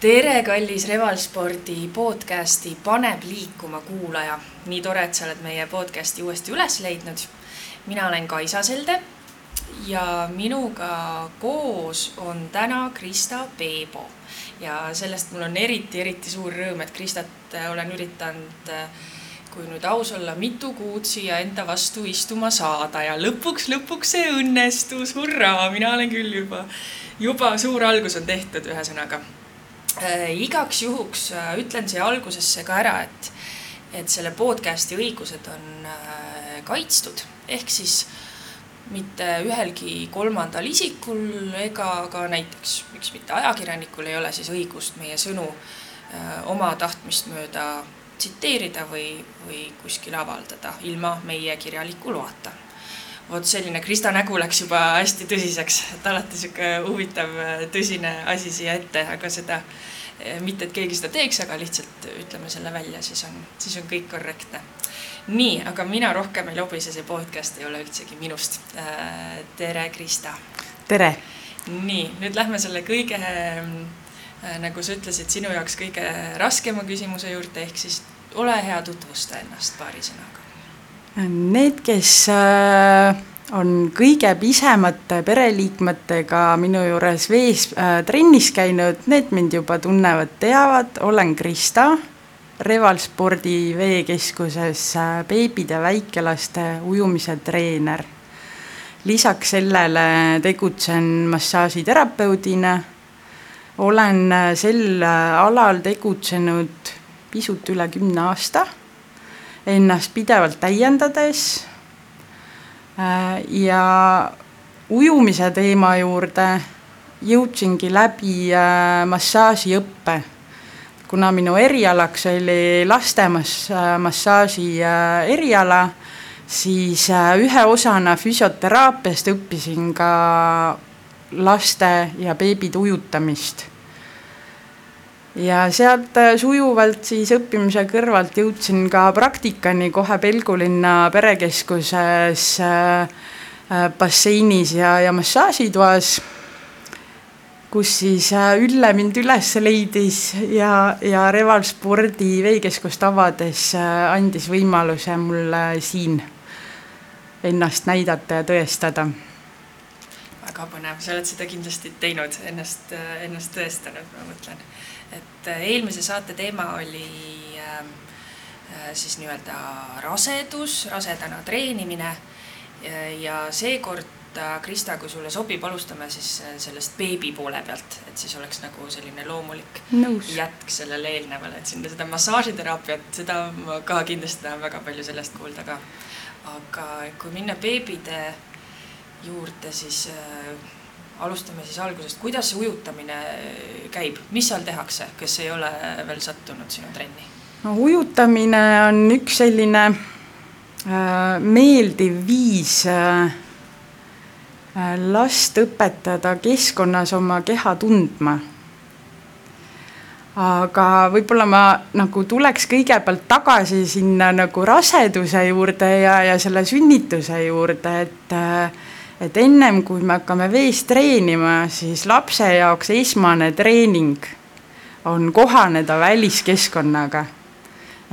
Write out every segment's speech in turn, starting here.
tere, kallis Revalspordi podcasti Paneb liikuma kuulaja. nii tore, et sa oled meie podcasti uuesti üles leidnud. mina olen Kaisa Selde ja minuga koos on täna Krista Peebo. ja sellest mul on eriti, eriti suur rõõm, et Kristat olen üritanud kui nüüd aus olla, mitu kuud siia enda vastu istuma saada ja lõpuks, lõpuks see õnnestus, hurraa, mina olen küll juba, juba suur algus on tehtud, ühesõnaga äh,. Igaks juhuks äh, ütlen siia algusesse ka ära, et, et selle podcast'i õigused on äh, kaitstud, ehk siis mitte ühelgi kolmandal isikul ega ka näiteks, miks mitte ajakirjanikul ei ole siis õigust meie sõnu äh, oma tahtmist mööda tsiteerida või, või kuskil avaldada ilma meie kirjaliku loata. Vot selline Krista nägu läks juba hästi tõsiseks, et alati sihuke huvitav tõsine asi siia ette, aga seda mitte, et keegi seda teeks, aga lihtsalt ütleme selle välja, siis on, siis on kõik korrektne. nii, aga mina rohkem ei lobise, see podcast ei ole üldsegi minust. tere, Krista. tere. nii, nüüd lähme selle kõige Äh, nagu sa ütlesid, sinu jaoks kõige raskema küsimuse juurde, ehk siis ole hea, tutvusta ennast paari sõnaga. Need, kes äh, on kõige pisemate pereliikmetega minu juures vees äh, trennis käinud, need mind juba tunnevad, teavad, olen Krista, Revalspordi veekeskuses beebide, väikelaste ujumise treener. lisaks sellele tegutsen massaažiterapeudina olen äh, sel äh, alal tegutsenud pisut üle kümne aasta, ennast pidevalt täiendades äh, ja ujumise teema juurde jõudsingi läbi massaažiõppe. kuna minu erialaks oli laste massaaži eriala, siis ühe osana füsioteraapiast õppisin ka laste ja beebide ujutamist. Ja sealt äh, sujuvalt siis õppimise kõrvalt jõudsin ka praktikani kohe Pelgulinna perekeskuses äh, äh, basseinis ja, ja massaažitoas, kus siis Ülle mind üles leidis ja, ja Reval spordi veekeskust avades andis võimaluse mulle siin ennast näidata ja tõestada väga põnev, sa oled seda kindlasti teinud, ennast, ennast tõestanud, ma mõtlen. Et äh, eelmise saate teema oli ähm, äh, siis nii-öelda rasedus, rasedana treenimine ja seekord äh, Krista, kui sulle sobib, alustame siis sellest beebi poole pealt, et siis oleks nagu selline loomulik Nõus. jätk sellele eelnevale, et sinna seda massaažiteraapiat, seda ma ka kindlasti tahan väga palju sellest kuulda ka. aga kui minna beebide juurde, siis äh, alustame siis algusest, kuidas see ujutamine käib, mis seal tehakse, kes ei ole veel sattunud sinu trenni? no ujutamine on üks selline äh, meeldiv viis äh, äh, last õpetada keskkonnas oma keha tundma. Aga võib-olla ma nagu tuleks kõigepealt tagasi sinna nagu raseduse juurde ja, ja selle sünnituse juurde, et äh, et ennem kui me hakkame vees treenima, siis lapse jaoks esmane treening on kohaneda väliskeskkonnaga.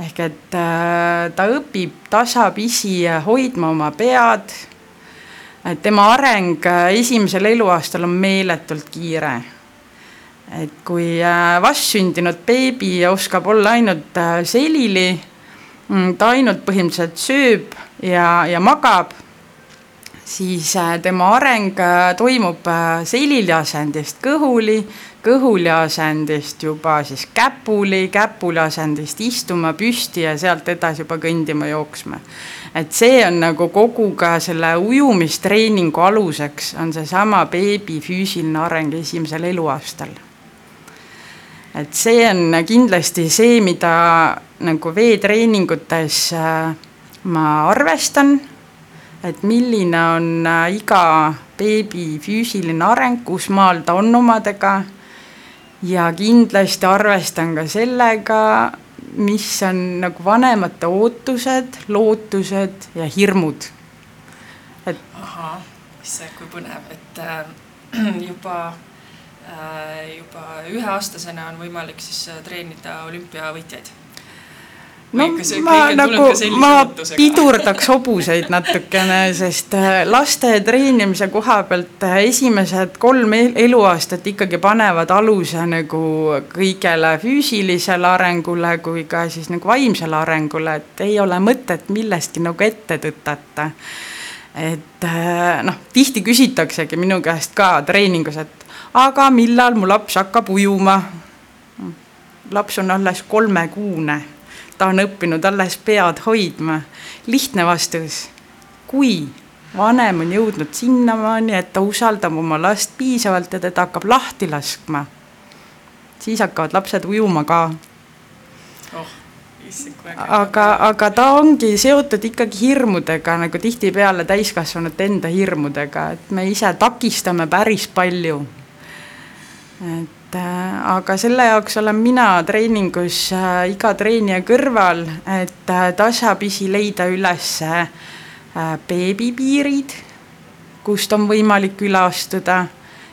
ehk et äh, ta õpib tasapisi hoidma oma pead. et tema areng äh, esimesel eluaastal on meeletult kiire. et kui äh, vastsündinud beebi oskab olla ainult selili, mm, ta ainult põhimõtteliselt sööb ja, ja magab siis äh, tema areng äh, toimub äh, seliliasendist kõhuli, kõhuli asendist juba siis käpuli, käpuli asendist istuma püsti ja sealt edasi juba kõndima, jooksma. et see on nagu kogu ka selle ujumistreeningu aluseks, on seesama beebi füüsiline areng esimesel eluaastal. et see on kindlasti see, mida nagu veetreeningutes ma arvestan et milline on äh, iga beebi füüsiline areng, kus maal ta on omadega. ja kindlasti arvestan ka sellega, mis on nagu vanemate ootused, lootused ja hirmud. et. ahah, issand, kui põnev, et äh, juba juba üheaastasena on võimalik siis treenida olümpiavõitjaid no ma nagu, ma pidurdaks hobuseid natukene, sest äh, laste treenimise koha pealt äh, esimesed kolm eluaastat ikkagi panevad aluse nagu kõigele füüsilisele arengule kui ka siis nagu vaimsele arengule, et ei ole mõtet millestki nagu ette tõtata. et äh, noh, tihti küsitaksegi minu käest ka treeningus, et aga millal mu laps hakkab ujuma? laps on alles kolmekuune ta on õppinud alles pead hoidma. lihtne vastus, kui vanem on jõudnud sinnamaani, et ta usaldab oma last piisavalt ja teda hakkab lahti laskma, siis hakkavad lapsed ujuma ka oh aga, aga ta ongi seotud ikkagi hirmudega nagu tihtipeale täiskasvanute enda hirmudega, et me ise takistame päris palju. et et äh, aga selle jaoks olen mina treeningus äh, iga treenija kõrval, et äh, tasapisi leida üles beebipiirid, kust on võimalik üle astuda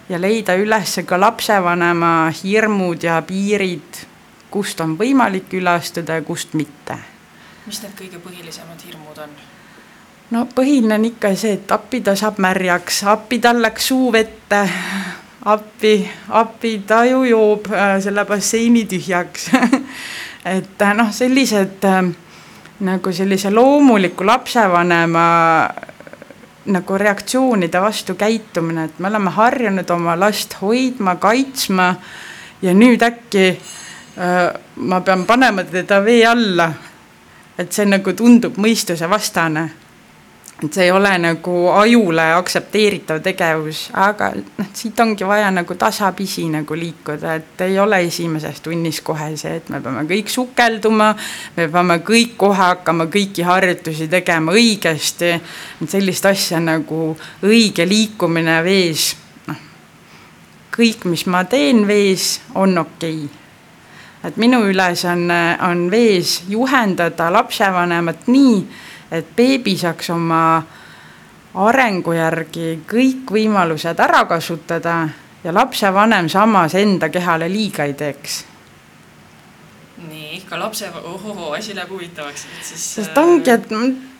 ja leida üles ka lapsevanema hirmud ja piirid, kust on võimalik üle astuda ja kust mitte. mis need kõige põhilisemad hirmud on? no põhiline on ikka see, et appi ta saab märjaks, appi tal läks suu vette appi, appi, ta ju joob äh, selle basseini tühjaks. Et äh, noh, sellised äh, nagu sellise loomuliku lapsevanema nagu reaktsioonide vastu käitumine, et me oleme harjunud oma last hoidma, kaitsma ja nüüd äkki äh, ma pean panema teda vee alla. et see nagu tundub mõistusevastane et see ei ole nagu ajule aktsepteeritav tegevus, aga noh, siit ongi vaja nagu tasapisi nagu liikuda, et ei ole esimeses tunnis kohe see, et me peame kõik sukelduma, me peame kõik kohe hakkama kõiki harjutusi tegema õigesti, sellist asja nagu õige liikumine vees, noh, kõik, mis ma teen vees, on okei. Okay et minu ülesanne on, on vees juhendada lapsevanemat nii, et beebi saaks oma arengu järgi kõik võimalused ära kasutada ja lapsevanem samas enda kehale liiga ei teeks. nii, ka lapse, ohohoo, asi läheb huvitavaks, et siis. sest ongi, et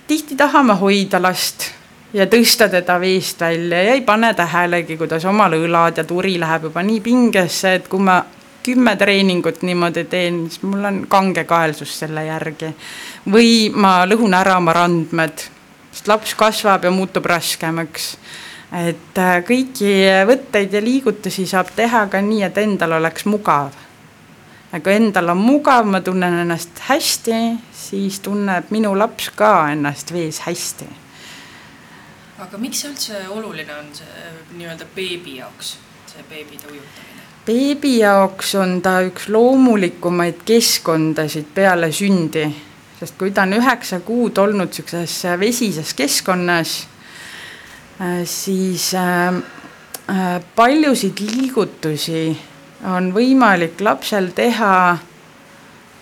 tihti tahame hoida last ja tõsta teda veest välja ja ei pane tähelegi, kuidas omal õlad ja turi läheb juba nii pingesse, et kui ma kümme treeningut niimoodi teen, siis mul on kangekaelsus selle järgi. või ma lõhun ära oma randmed, sest laps kasvab ja muutub raskemaks. et äh, kõiki võtteid ja liigutusi saab teha ka nii, et endal oleks mugav. aga endal on mugav, ma tunnen ennast hästi, siis tunneb minu laps ka ennast vees hästi. aga miks see üldse oluline on, see nii-öelda beebi jaoks, see beebide ujutamine? Beebi jaoks on ta üks loomulikumaid keskkondasid peale sündi, sest kui ta on üheksa kuud olnud niisuguses vesises keskkonnas, äh, siis äh, äh, paljusid liigutusi on võimalik lapsel teha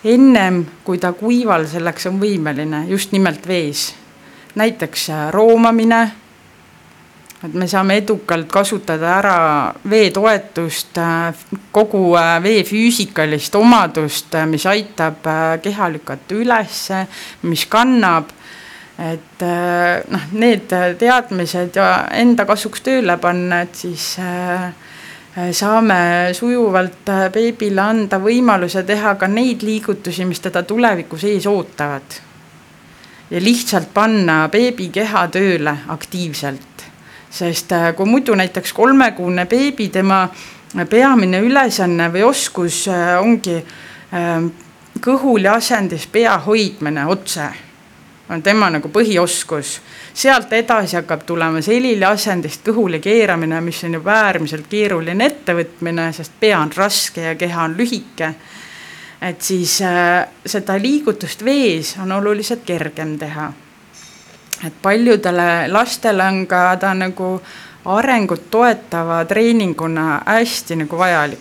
ennem, kui ta kuival selleks on võimeline, just nimelt vees. näiteks roomamine et me saame edukalt kasutada ära vee toetust, kogu äh, vee füüsikalist omadust, äh, mis aitab äh, keha lükata ülesse, mis kannab, et noh, need teadmised ja enda kasuks tööle panna, et siis saame sujuvalt beebile anda võimaluse teha ka neid liigutusi, mis teda tulevikus ees ootavad. ja lihtsalt panna beebi keha tööle aktiivselt sest äh, kui muidu näiteks kolmekuune beebi, tema peamine ülesanne või oskus äh, ongi ähm, kõhuli asendis pea hoidmine otse, on tema nagu põhioskus. sealt edasi hakkab tulema selili asendist kõhuli keeramine, mis on juba äärmiselt keeruline ettevõtmine, sest pea on raske ja keha on lühike. et siis äh, seda liigutust vees on oluliselt kergem teha et paljudele lastele on ka ta nagu arengut toetava treeninguna hästi nagu vajalik.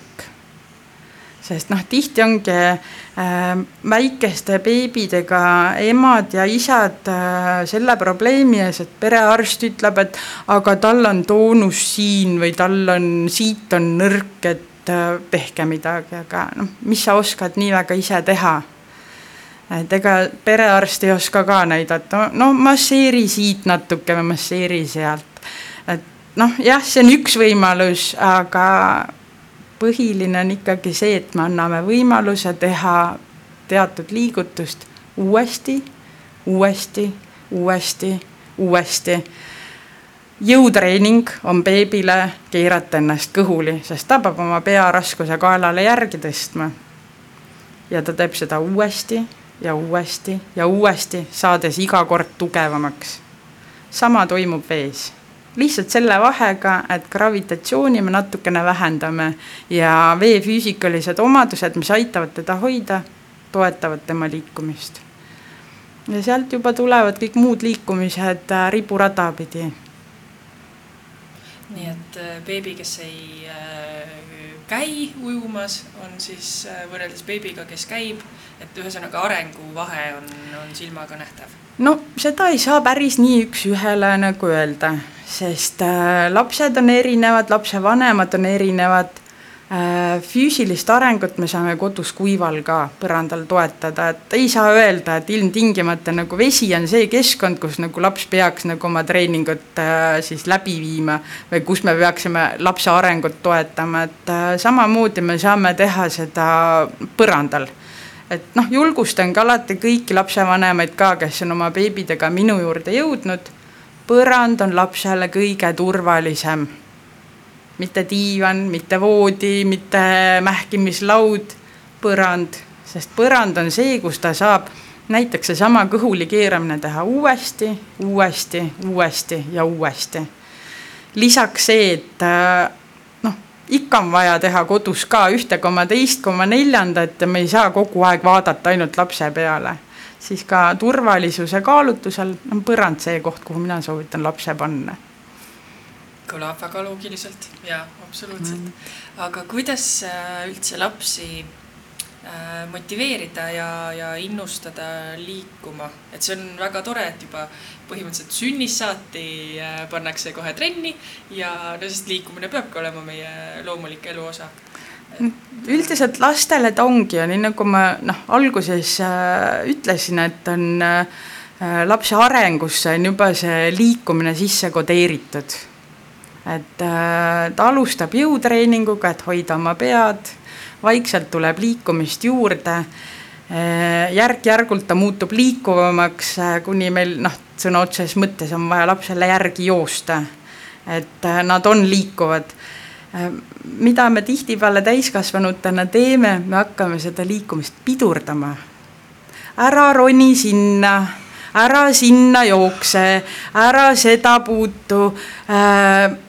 sest noh, tihti ongi äh, väikeste beebidega emad ja isad äh, selle probleemi ees, et perearst ütleb, et aga tal on toonus siin või tal on, siit on nõrk, et äh, tehke midagi, aga noh, mis sa oskad nii väga ise teha et ega perearst ei oska ka näidata, no masseeri siit natuke või masseeri sealt. et noh, jah, see on üks võimalus, aga põhiline on ikkagi see, et me anname võimaluse teha teatud liigutust uuesti, uuesti, uuesti, uuesti. jõutreening on beebile keerata ennast kõhuli, sest ta peab oma pea raskuse kaelale järgi tõstma. ja ta teeb seda uuesti ja uuesti ja uuesti, saades iga kord tugevamaks. sama toimub vees lihtsalt selle vahega, et gravitatsiooni me natukene vähendame ja vee füüsikalised omadused, mis aitavad teda hoida, toetavad tema liikumist. ja sealt juba tulevad kõik muud liikumised äh, riburada pidi. nii et äh, beebi, kes ei äh, käi ujumas, on siis võrreldes beebiga, kes käib, et ühesõnaga arenguvahe on, on silmaga nähtav? no seda ei saa päris nii üks-ühele nagu öelda sest äh, lapsed on erinevad, lapsevanemad on erinevad äh,. füüsilist arengut me saame kodus kuival ka põrandal toetada, et ei saa öelda, et ilmtingimata nagu vesi on see keskkond, kus nagu laps peaks nagu oma treeningut äh, siis läbi viima või kus me peaksime lapse arengut toetama, et äh, samamoodi me saame teha seda põrandal et noh, julgustan ka alati kõiki lapsevanemaid ka, kes on oma beebidega minu juurde jõudnud põrand on lapsele kõige turvalisem. mitte diivan, mitte voodi, mitte mähkimislaud, põrand, sest põrand on see, kus ta saab näiteks seesama kõhuli keeramine teha uuesti, uuesti, uuesti ja uuesti. lisaks see, et äh, ikka on vaja teha kodus ka ühte koma teist koma neljandat ja me ei saa kogu aeg vaadata ainult lapse peale. Siis ka turvalisuse kaalutlusel on põrand see koht, kuhu mina soovitan lapse panna. kõlab väga loogiliselt ja absoluutselt. Mm.. aga kuidas äh, üldse lapsi motiveerida ja, ja innustada liikuma, et see on väga tore, et juba põhimõtteliselt sünnist saati äh, pannakse kohe trenni ja no sest liikumine peabki olema meie loomulik elu osa üldiselt lastele ta ongi ja nii nagu ma noh, alguses äh, ütlesin, et on äh, lapse arengusse on juba see liikumine sisse kodeeritud. et äh, ta alustab jõutreeninguga, et hoida oma pead, vaikselt tuleb liikumist juurde äh,. järk-järgult ta muutub liikuvamaks äh,, kuni meil noh, sõna otseses mõttes on vaja lapsele järgi joosta. et äh, nad on liikuvad mida me tihtipeale täiskasvanutena teeme, me hakkame seda liikumist pidurdama. ära roni sinna, ära sinna jookse, ära seda puutu äh,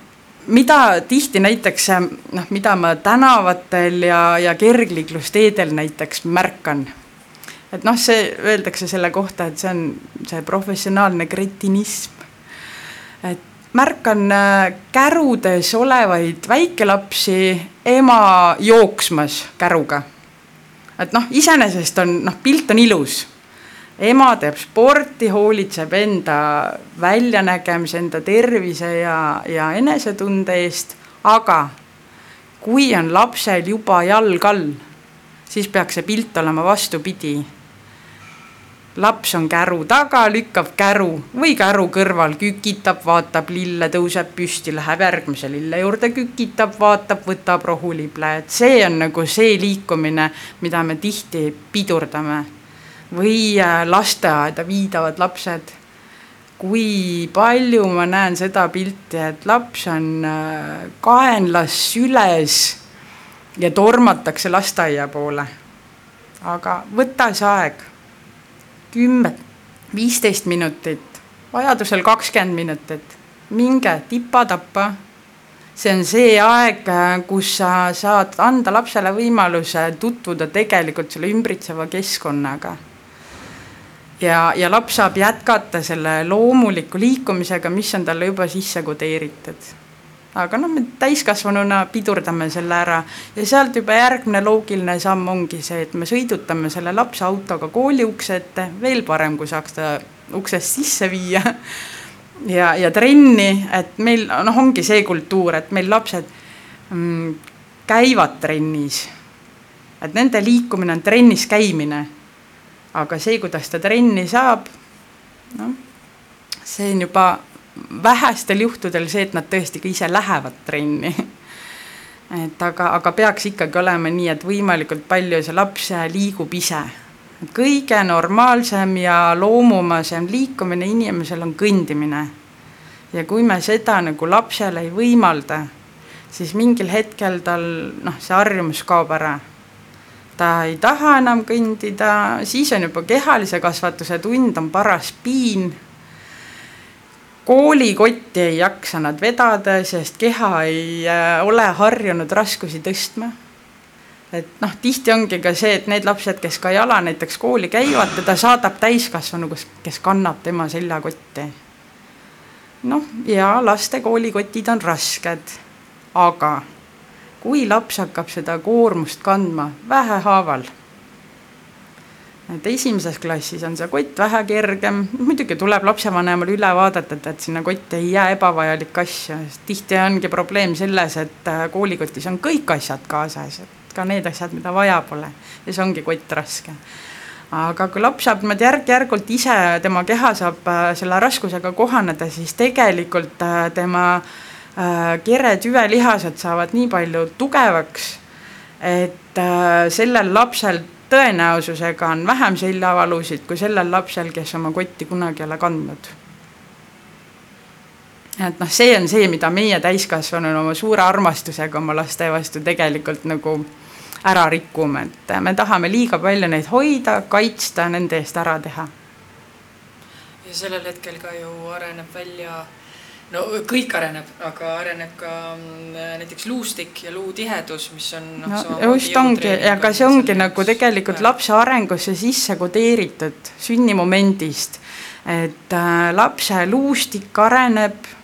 mida tihti näiteks noh, mida ma tänavatel ja, ja kergliiklusteedel näiteks märkan. et noh, see öeldakse selle kohta, et see on see professionaalne kretinism. et märkan äh, kärudes olevaid väikelapsi ema jooksmas käruga. et noh, iseenesest on noh, pilt on ilus. Ema teeb sporti, hoolitseb enda väljanägemise, enda tervise ja, ja enesetunde eest, aga kui on lapsel juba jalg all, siis peaks see pilt olema vastupidi. Laps on käru taga, lükkab käru või käru kõrval, kükitab, vaatab lille, tõuseb püsti, läheb järgmise lille juurde, kükitab, vaatab, võtab rohulible, et see on nagu see liikumine, mida me tihti pidurdame. Või äh, lasteaeda viidavad lapsed. kui palju ma näen seda pilti, et laps on äh, kaenlas süles ja tormatakse lasteaia poole. aga võta see aeg kümme, viisteist minutit, vajadusel kakskümmend minutit, minge tipa-tappa. see on see aeg, kus sa saad anda lapsele võimaluse tutvuda tegelikult selle ümbritseva keskkonnaga. Ja, ja laps saab jätkata selle loomuliku liikumisega, mis on talle juba sisse kodeeritud. aga noh, me täiskasvanuna pidurdame selle ära ja sealt juba järgmine loogiline samm ongi see, et me sõidutame selle lapse autoga kooli ukse ette, veel parem, kui saaks ta uksest sisse viia ja, ja trenni, et meil noh, ongi see kultuur, et meil lapsed mm, käivad trennis. et nende liikumine on trennis käimine. Aga see, kuidas ta trenni saab, noh, see on juba vähestel juhtudel see, et nad tõesti ka ise lähevad trenni et aga, aga peaks ikkagi olema nii, et võimalikult palju see laps liigub ise kõige normaalsem ja loomumasem liikumine inimesel on kõndimine. ja kui me seda nagu lapsele ei võimalda, siis mingil hetkel tal noh, see harjumus kaob ära. Ta ei taha enam kõndida, siis on juba kehalise kasvatuse tund, on paras piin. koolikotti ei jaksa nad vedada, sest keha ei äh, ole harjunud raskusi tõstma et noh, tihti ongi ka see, et need lapsed, kes ka jala näiteks kooli käivad, teda saadab täiskasvanu, kes, kannab tema seljakotti. noh, ja laste koolikotid on rasked, aga kui laps hakkab seda koormust kandma vähehaaval, et esimeses klassis on see kott vähe kergem, muidugi tuleb lapsevanemal üle vaadata, et, et sinna kotti ei jää ebavajalikke asju, sest tihti ongi probleem selles, et koolikotis on kõik asjad kaasas, et ka need asjad, mida vaja pole. Ja see ongi kott raske. aga kui laps saab niimoodi järk-järgult ise, tema keha saab äh, selle raskusega kohaneda, siis tegelikult äh, tema äh, kere tüvelihased saavad nii palju tugevaks, et sellel lapsel tõenäosusega on vähem seljavalusid kui sellel lapsel, kes oma kotti kunagi ei ole kandnud et noh, see on see, mida meie täiskasvanuna oma suure armastusega oma laste vastu tegelikult nagu ära rikume, et me tahame liiga palju neid hoida, kaitsta, nende eest ära teha. ja sellel hetkel ka ju areneb välja, no kõik areneb, aga areneb ka mm, näiteks luustik ja luutihedus, mis on noh no, just ongi, aga see ongi nagu tegelikult lapse arengusse sisse kodeeritud sünnimomendist, et äh, lapse luustik areneb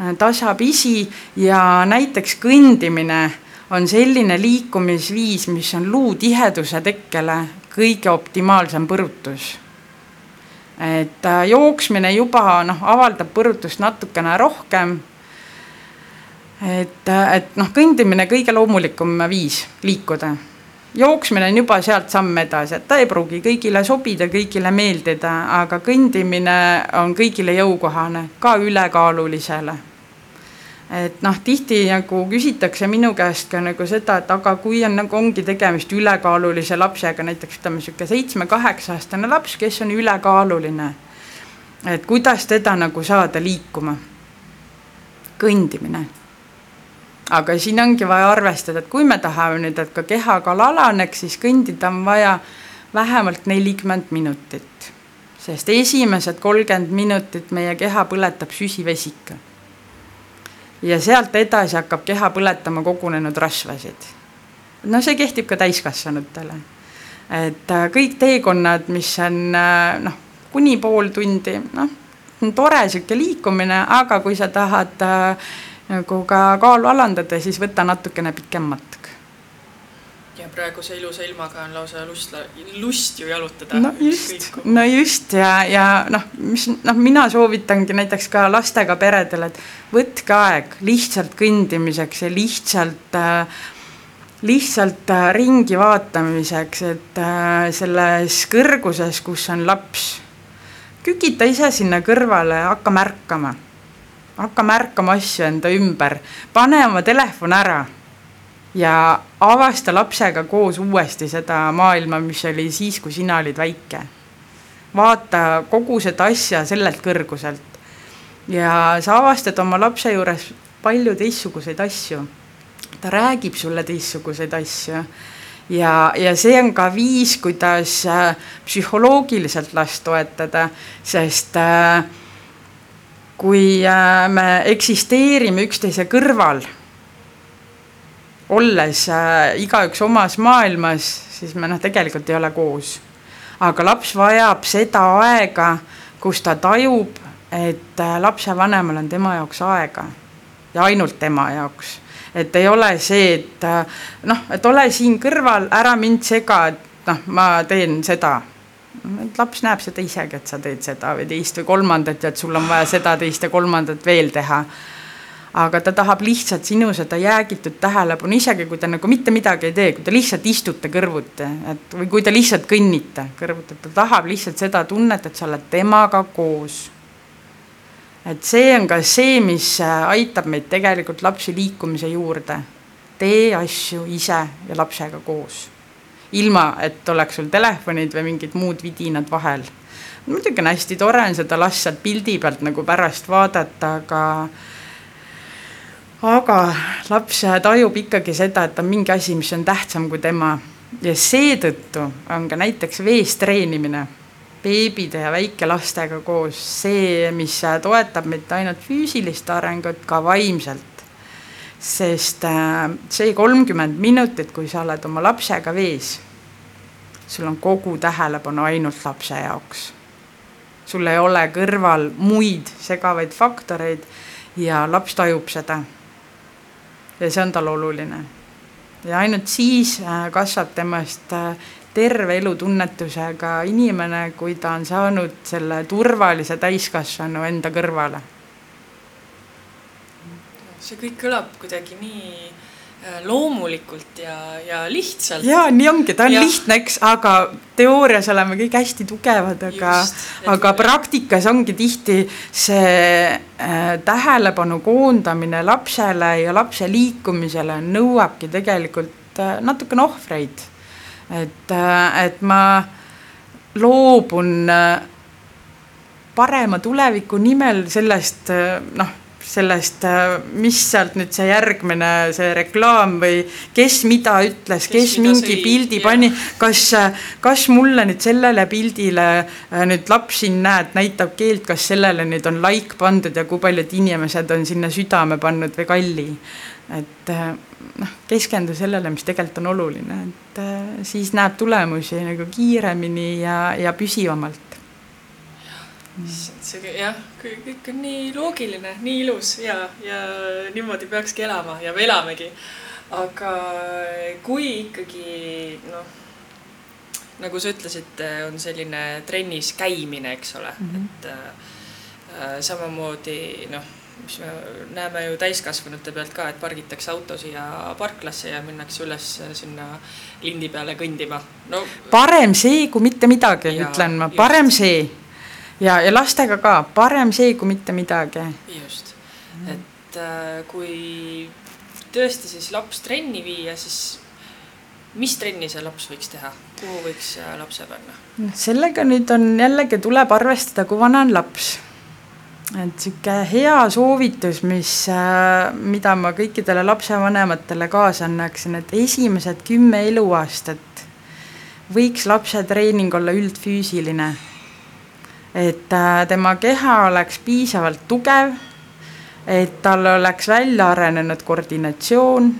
Äh, tasapisi ja näiteks kõndimine on selline liikumisviis, mis on luutiheduse tekkele kõige optimaalsem põrutus. Et äh, jooksmine juba noh, avaldab põrutust natukene rohkem. et, äh, et noh, kõndimine kõige loomulikum viis liikuda jooksmine on juba sealt samm edasi, et ta ei pruugi kõigile sobida, kõigile meeldida, aga kõndimine on kõigile jõukohane, ka ülekaalulisele et noh, tihti nagu küsitakse minu käest ka nagu seda, et aga kui on nagu ongi tegemist ülekaalulise lapsega, näiteks ütleme sihuke seitsme-kaheksa aastane laps, kes on ülekaaluline. et kuidas teda nagu saada liikuma? kõndimine. aga siin ongi vaja arvestada, et kui me tahame nüüd, et ka kehakaal alaneks, siis kõndida on vaja vähemalt nelikümmend minutit. sest esimesed kolmkümmend minutit meie keha põletab süsivesika ja sealt edasi hakkab keha põletama kogunenud rasvasid. no see kehtib ka täiskasvanutele. et äh, kõik teekonnad, mis on äh, noh, kuni pool tundi, noh, tore sihuke liikumine, aga kui sa tahad äh, nagu ka kaalu alandada, siis võta natukene pikem matk ja praeguse ilusa ilmaga on lausa lust, lust ju jalutada. no just, no just ja, ja noh, mis noh, mina soovitangi näiteks ka lastega peredele, et võtke aeg lihtsalt kõndimiseks ja lihtsalt äh, lihtsalt äh, ringi vaatamiseks, et äh, selles kõrguses, kus on laps, kükita ise sinna kõrvale, hakka märkama. hakka märkama asju enda ümber, pane oma telefon ära ja avasta lapsega koos uuesti seda maailma, mis oli siis, kui sina olid väike. vaata kogu seda asja sellelt kõrguselt. ja sa avastad oma lapse juures palju teistsuguseid asju. ta räägib sulle teistsuguseid asju ja, ja see on ka viis, kuidas äh, psühholoogiliselt last toetada, sest äh, kui äh, me eksisteerime üksteise kõrval olles äh, igaüks omas maailmas, siis me noh, tegelikult ei ole koos. aga laps vajab seda aega, kus ta tajub, et äh, lapsevanemal on tema jaoks aega. ja ainult tema jaoks. et ei ole see, et noh, et ole siin kõrval, ära mind sega, et noh, ma teen seda et laps näeb seda isegi, et sa teed seda või teist või kolmandat ja et sul on vaja seda, teist ja kolmandat veel teha. Aga ta tahab lihtsalt sinu seda jäägitud tähelepanu, isegi kui ta nagu mitte midagi ei tee, kui te lihtsalt istute kõrvuti, et või kui te lihtsalt kõnnite kõrvuti, ta tahab lihtsalt seda tunnet, et sa oled temaga koos. et see on ka see, mis aitab meid tegelikult lapsi liikumise juurde. tee asju ise ja lapsega koos ilma et oleks sul telefonid või mingid muud vidinad vahel. muidugi on hästi tore on seda last sealt pildi pealt nagu pärast vaadata, aga aga laps tajub ikkagi seda, et on mingi asi, mis on tähtsam kui tema ja seetõttu on ka näiteks vees treenimine beebide ja väikelastega koos see, mis toetab mitte ainult füüsilist arengut, ka vaimselt sest äh, see kolmkümmend minutit, kui sa oled oma lapsega vees, sul on kogu tähelepanu ainult lapse jaoks. sul ei ole kõrval muid segavaid faktoreid ja laps tajub seda. Ja see on tal oluline. ja ainult siis äh, kasvab temast äh, terve elutunnetusega inimene, kui ta on saanud selle turvalise täiskasvanu enda kõrvale see kõik kõlab kuidagi nii loomulikult ja, ja lihtsalt. ja nii ongi, ta on ja. lihtne, eks, aga teoorias oleme kõik hästi tugevad, aga, aga praktikas ongi tihti see äh, tähelepanu koondamine lapsele ja lapse liikumisele nõuabki tegelikult äh, natukene ohvreid. et äh,, et ma loobun äh, parema tuleviku nimel sellest äh, noh sellest, äh, mis sealt nüüd see järgmine, see reklaam või kes mida ütles, kes, kes mingi pildi jah. pani, kas, äh, kas mulle nüüd sellele pildile äh, nüüd laps siin näed, näitab keelt, kas sellele nüüd on like pandud ja kui paljud inimesed on sinna südame pannud või kalli. et noh, keskendu sellele, mis tegelikult on oluline, et siis näeb tulemusi nagu kiiremini ja, ja püsivamalt issand, see jah, kõik on nii loogiline, nii ilus ja, ja niimoodi peakski elama ja me elamegi. aga kui ikkagi noh, nagu sa ütlesid, on selline trennis käimine, eks ole mm, -hmm. et äh, samamoodi noh, mis me näeme ju täiskasvanute pealt ka, et pargitakse auto siia parklasse ja minnakse üles sinna lindi peale kõndima no,. parem see kui mitte midagi, ütlen ma, parem just. see ja, ja lastega ka, parem see kui mitte midagi. just, et äh, kui tõesti siis laps trenni viia, siis mis trenni see laps võiks teha, kuhu võiks äh, lapse panna? noh, sellega nüüd on jällegi tuleb arvestada, kui vana on laps. et sihuke hea soovitus, mis, äh, mida ma kõikidele lapsevanematele kaasa annaksin, et esimesed kümme eluaastat võiks lapse treening olla üldfüüsiline et äh, tema keha oleks piisavalt tugev, et tal oleks välja arenenud koordinatsioon,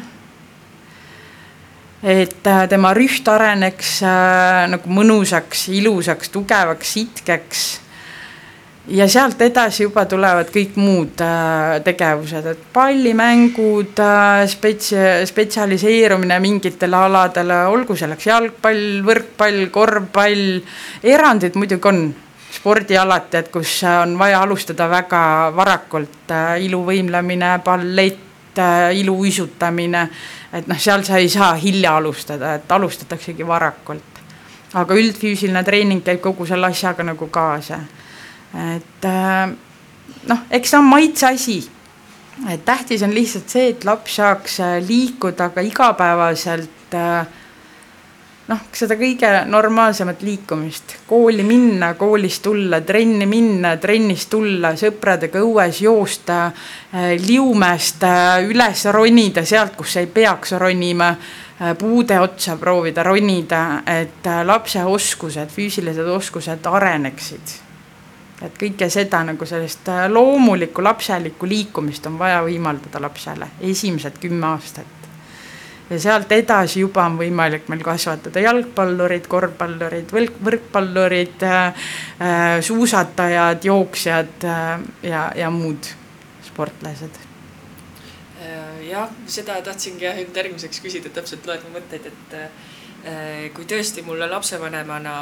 et äh, tema rüht areneks äh, nagu mõnusaks, ilusaks, tugevaks, sitkeks. Ja sealt edasi juba tulevad kõik muud tegevused, et pallimängud spets-, spetsialiseerumine mingitele aladele, olgu selleks jalgpall, võrkpall, korvpall, erandid muidugi on spordialad, et kus on vaja alustada väga varakult äh,, iluvõimlemine, ballett äh,, iluuisutamine, et noh, seal sa ei saa hilja alustada, et alustataksegi varakult. aga üldfüüsiline treening käib kogu selle asjaga nagu kaasa. et äh, noh, eks see on maitse asi et tähtis on lihtsalt see, et laps saaks liikuda ka igapäevaselt äh, noh, seda kõige normaalsemat liikumist, kooli minna, koolist tulla, trenni minna, trennist tulla, sõpradega õues joosta, äh, Liumäest äh, üles ronida sealt, kus ei peaks ronima, äh, puude otsa proovida ronida, et lapse oskused, füüsilised oskused areneksid. et kõike seda nagu sellist loomulikku lapselikku liikumist on vaja võimaldada lapsele esimesed kümme aastat ja sealt edasi juba on võimalik meil kasvatada jalgpallurid, korvpallurid, võrkpallurid äh,, äh, suusatajad, jooksjad äh, ja, ja muud sportlased. jah, seda tahtsingi nüüd järgmiseks küsida, täpselt loed mu mõtteid, et kui tõesti mulle lapsevanemana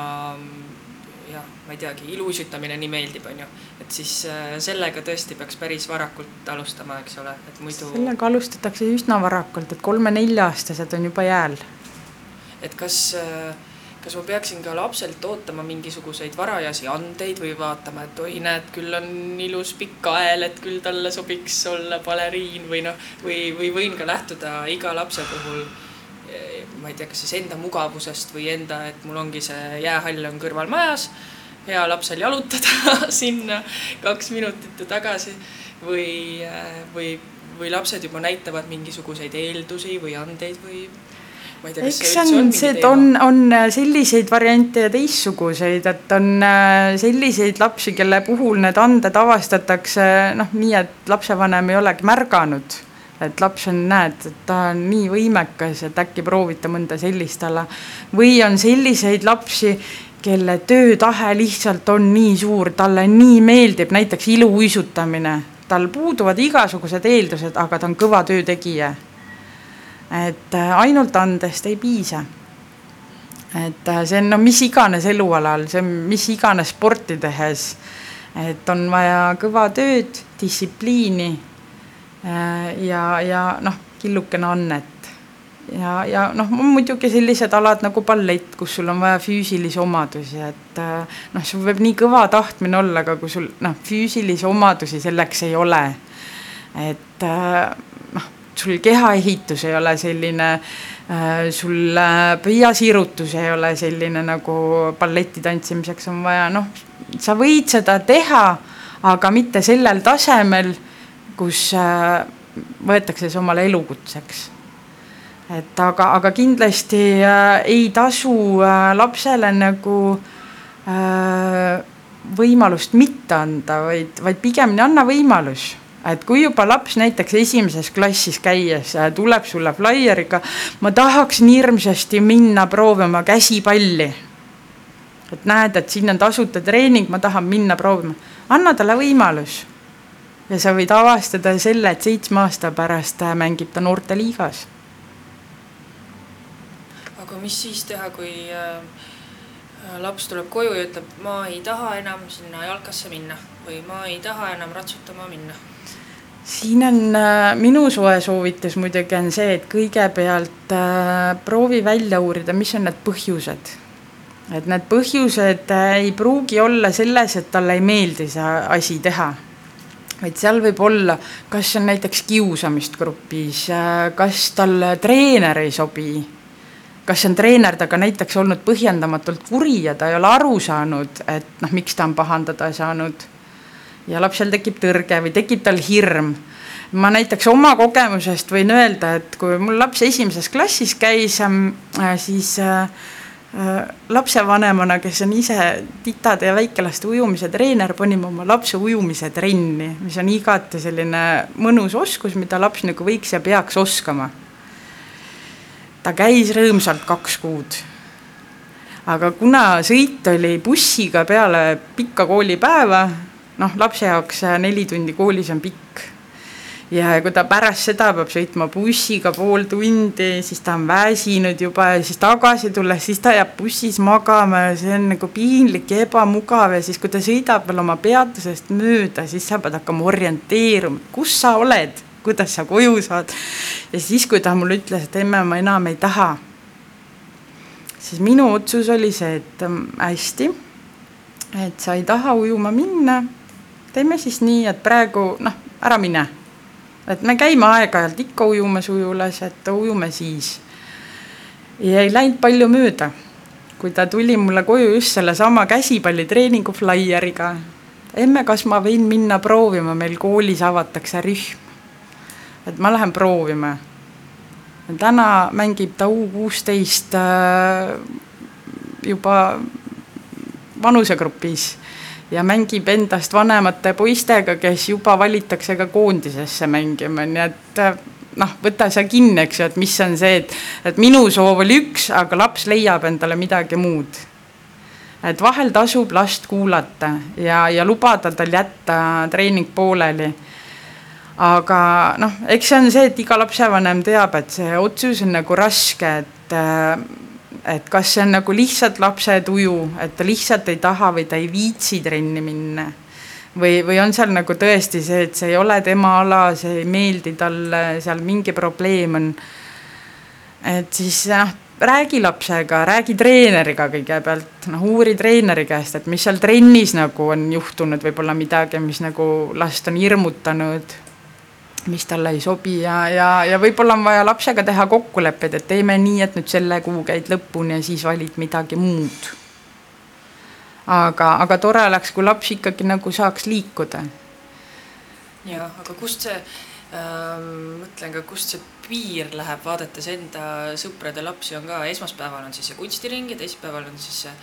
jah, ma ei teagi, iluuisutamine nii meeldib, on ju, et siis äh, sellega tõesti peaks päris varakult alustama, eks ole, et muidu. sellega alustatakse üsna varakult, et kolme-nelja-aastased on juba jääl. et kas äh, kas ma peaksin ka lapselt ootama mingisuguseid varajasi andeid või vaatama, et oi, näed, küll on ilus pikk kael, et küll talle sobiks olla baleriin või noh, või, või võin ka lähtuda iga lapse puhul ma ei tea, kas siis enda mugavusest või enda, et mul ongi see jäähall on kõrval majas, hea lapsel jalutada sinna kaks minutit ja tagasi või, või, või lapsed juba näitavad mingisuguseid eeldusi või andeid või eks see on, see, et on, on äh, selliseid variante ja teistsuguseid, et on äh, selliseid lapsi, kelle puhul need anded avastatakse noh, nii et lapsevanem ei olegi märganud. Et laps on, näed, et ta on nii võimekas, et äkki proovita mõnda sellist ala. või on selliseid lapsi, kelle töötahe lihtsalt on nii suur, talle nii meeldib näiteks iluuisutamine, tal puuduvad igasugused eeldused, aga ta on kõva töötegija et äh, ainult andest ei piisa. et äh, see on no mis iganes elualal, see on mis iganes sporti tehes, et on vaja kõva tööd, distsipliini ja, ja noh, killukene annet ja, ja noh, muidugi sellised alad nagu ballett, kus sul on vaja füüsilisi omadusi, et noh, sul võib nii kõva tahtmine olla, aga kui sul noh, füüsilisi omadusi selleks ei ole, et noh, sul kehaehitus ei ole selline, äh, sul äh, pöiasirutus ei ole selline nagu balleti tantsimiseks on vaja, noh, sa võid seda teha, aga mitte sellel tasemel, kus äh, võetakse see omale elukutseks et aga, aga kindlasti äh, ei tasu äh, lapsele nagu võimalust mitte anda, vaid, vaid pigemini anna võimalus et kui juba laps näiteks esimeses klassis käies tuleb sulle flaieriga, ma tahaksin hirmsasti minna proovima käsipalli. et näed, et siin on tasuta treening, ma tahan minna proovima, anna talle võimalus. Ja sa võid avastada selle, et seitsme aasta pärast äh, mängib ta noorteliigas. aga mis siis teha, kui äh, laps tuleb koju ja ütleb, ma ei taha enam sinna jalkasse minna või ma ei taha enam ratsutama minna siin on äh, minu soe soovitus muidugi on see, et kõigepealt proovi välja uurida, mis on need põhjused. et need põhjused ei pruugi olla selles, et talle ei meeldi see asi teha, vaid seal võib olla, kas on näiteks kiusamist grupis, kas talle treener ei sobi, kas on treener temaga näiteks olnud põhjendamatult kuri ja ta ei ole aru saanud, et noh, miks ta on pahandada saanud ja lapsel tekib tõrge või tekib tal hirm. ma näiteks oma kogemusest võin öelda, et kui mul laps esimeses klassis käis, ähm, äh, siis äh, lapsevanemana, kes on ise titade ja väikelaste ujumise treener, panime oma lapse ujumise trenni, mis on igati selline mõnus oskus, mida laps nagu võiks ja peaks oskama. ta käis rõõmsalt kaks kuud aga kuna sõit oli bussiga peale pikka koolipäeva, noh, lapse jaoks neli tundi koolis on pikk. Ja kui ta pärast seda peab sõitma bussiga pool tundi, siis ta on väsinud juba ja siis tagasi tulles, siis ta jääb bussis magama ja see on nagu piinlik ja ebamugav ja siis, kui ta sõidab veel oma peatusest mööda, siis sa pead hakkama orienteeruma, kus sa oled, kuidas sa koju saad. ja siis, kui ta mulle ütles, et emme, ma enam ei taha, siis minu otsus oli see, et mm, hästi, et sa ei taha ujuma minna teeme siis nii, et praegu noh, ära mine. Et me käime aeg-ajalt ikka ujumas ujulas, et ujume siis. ja ei läinud palju mööda, kui ta tuli mulle koju just sellesama käsipallitreeningu flaieriga. emme, kas ma võin minna proovima, meil koolis avatakse rühm. et ma lähen proovima. täna mängib ta U kuusteist äh, juba vanusegrupis ja mängib endast vanemate poistega, kes juba valitakse ka koondisesse mängima, nii et äh, noh, võta sa kinni, eks ju, et mis on see, et, et minu soov oli üks, aga laps leiab endale midagi muud. et vahel tasub last kuulata ja, ja lubada tal jätta treening pooleli. aga noh, eks see on see, et iga lapsevanem teab, et see otsus on nagu raske, et äh, et kas see on nagu lihtsalt lapse tuju, et ta lihtsalt ei taha või ta ei viitsi trenni minna või, või on seal nagu tõesti see, et see ei ole tema ala, see ei meeldi talle, seal mingi probleem on. et siis noh, räägi lapsega, räägi treeneriga kõigepealt, noh uuri treeneri käest, et mis seal trennis nagu on juhtunud, võib-olla midagi, mis nagu last on hirmutanud mis talle ei sobi ja, ja, ja võib-olla on vaja lapsega teha kokkulepped, et teeme nii, et nüüd selle kuu käid lõpuni ja siis valid midagi muud aga, aga tore oleks, kui laps ikkagi nagu saaks liikuda. ja, aga kust see ähm,, mõtlen ka, kust see piir läheb, vaadates enda sõprade lapsi on ka, esmaspäeval on siis see kunstiring ja teisipäeval on siis see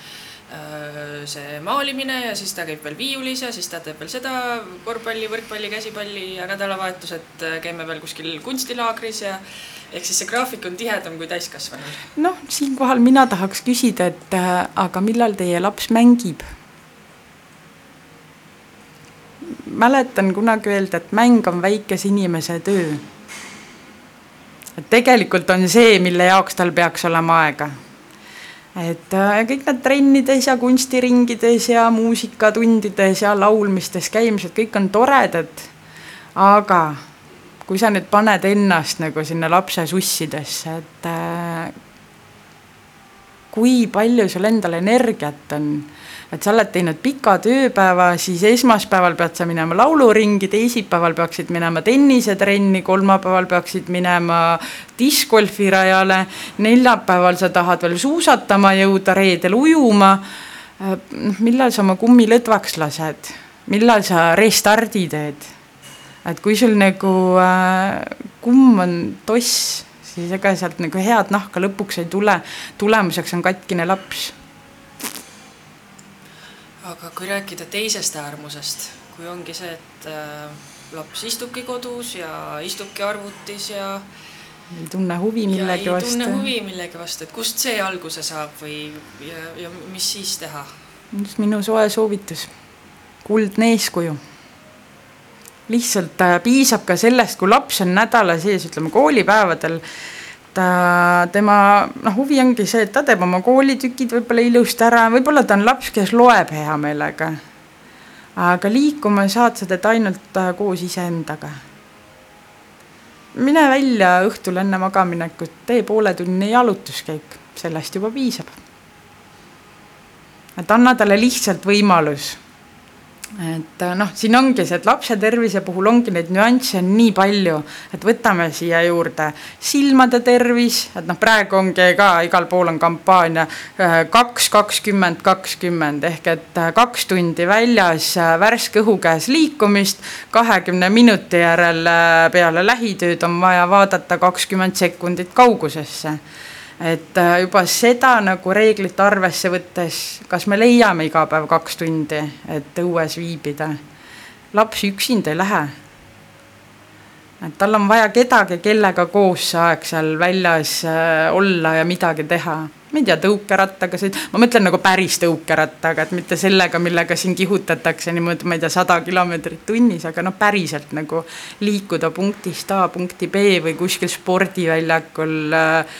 see maalimine ja siis ta käib veel viiulis ja siis ta teeb veel seda korvpalli, võrkpalli, käsipalli ja nädalavahetused äh, käime veel kuskil kunstilaagris ja ehk siis see graafik on tihedam kui täiskasvanul. noh, siinkohal mina tahaks küsida, et äh, aga millal teie laps mängib? mäletan kunagi öelda, et mäng on väikese inimese töö. et tegelikult on see, mille jaoks tal peaks olema aega. Et äh, kõik need trennides ja kunstiringides ja muusikatundides ja laulmistes käimised, kõik on toredad, aga kui sa nüüd paned ennast nagu sinna lapse sussidesse, et äh, kui palju sul endal energiat on, et sa oled teinud pika tööpäeva, siis esmaspäeval pead sa minema lauluringi, teisipäeval peaksid minema tennisetrenni, kolmapäeval peaksid minema diskgolfirajale, neljapäeval sa tahad veel suusatama jõuda, reedel ujuma. Noh, millal sa oma kummi lõdvaks lased, millal sa restardi teed et kui sul nagu äh, kumm on toss, siis ega sealt nagu head nahka lõpuks ei tule. tulemuseks on katkine laps. Aga kui rääkida teisest äärmusest, kui ongi see, et äh, laps istubki kodus ja istubki arvutis ja ei tunne huvi millegi vastu. ei tunne huvi millegi vastu, et kust see alguse saab või ja, ja mis siis teha? minu soe soovitus, kuldne eeskuju lihtsalt äh, piisab ka sellest, kui laps on nädala sees, ütleme koolipäevadel, ta, tema noh, huvi ongi see, et ta teeb oma koolitükid võib-olla ilusti ära, võib-olla ta on laps, kes loeb hea meelega. aga liikuma saad sa teda ainult äh, koos iseendaga. mine välja õhtul enne magamaminekut, tee pooletunnine jalutuskäik, sellest juba piisab. et anna talle lihtsalt võimalus et äh, noh, siin ongi see, et lapse tervise puhul ongi neid nüansse nii palju, et võtame siia juurde silmade tervis, et noh, praegu ongi ka igal pool on kampaania äh, kaks, kakskümmend, kakskümmend ehk et äh, kaks tundi väljas värske õhu käes liikumist, kahekümne minuti järel peale lähitööd on vaja vaadata kakskümmend sekundit kaugusesse et äh, juba seda nagu reeglit arvesse võttes, kas me leiame iga päev kaks tundi, et õues viibida. laps üksinda ei lähe. et tal on vaja kedagi, kellega koos see aeg seal väljas äh, olla ja midagi teha ma ei tea, tõukerattaga sõid, ma mõtlen nagu päris tõukerattaga, et mitte sellega, millega siin kihutatakse niimoodi, ma ei tea, sada kilomeetrit tunnis, aga noh, päriselt nagu liikuda punktist A punkti B või kuskil spordiväljakul äh,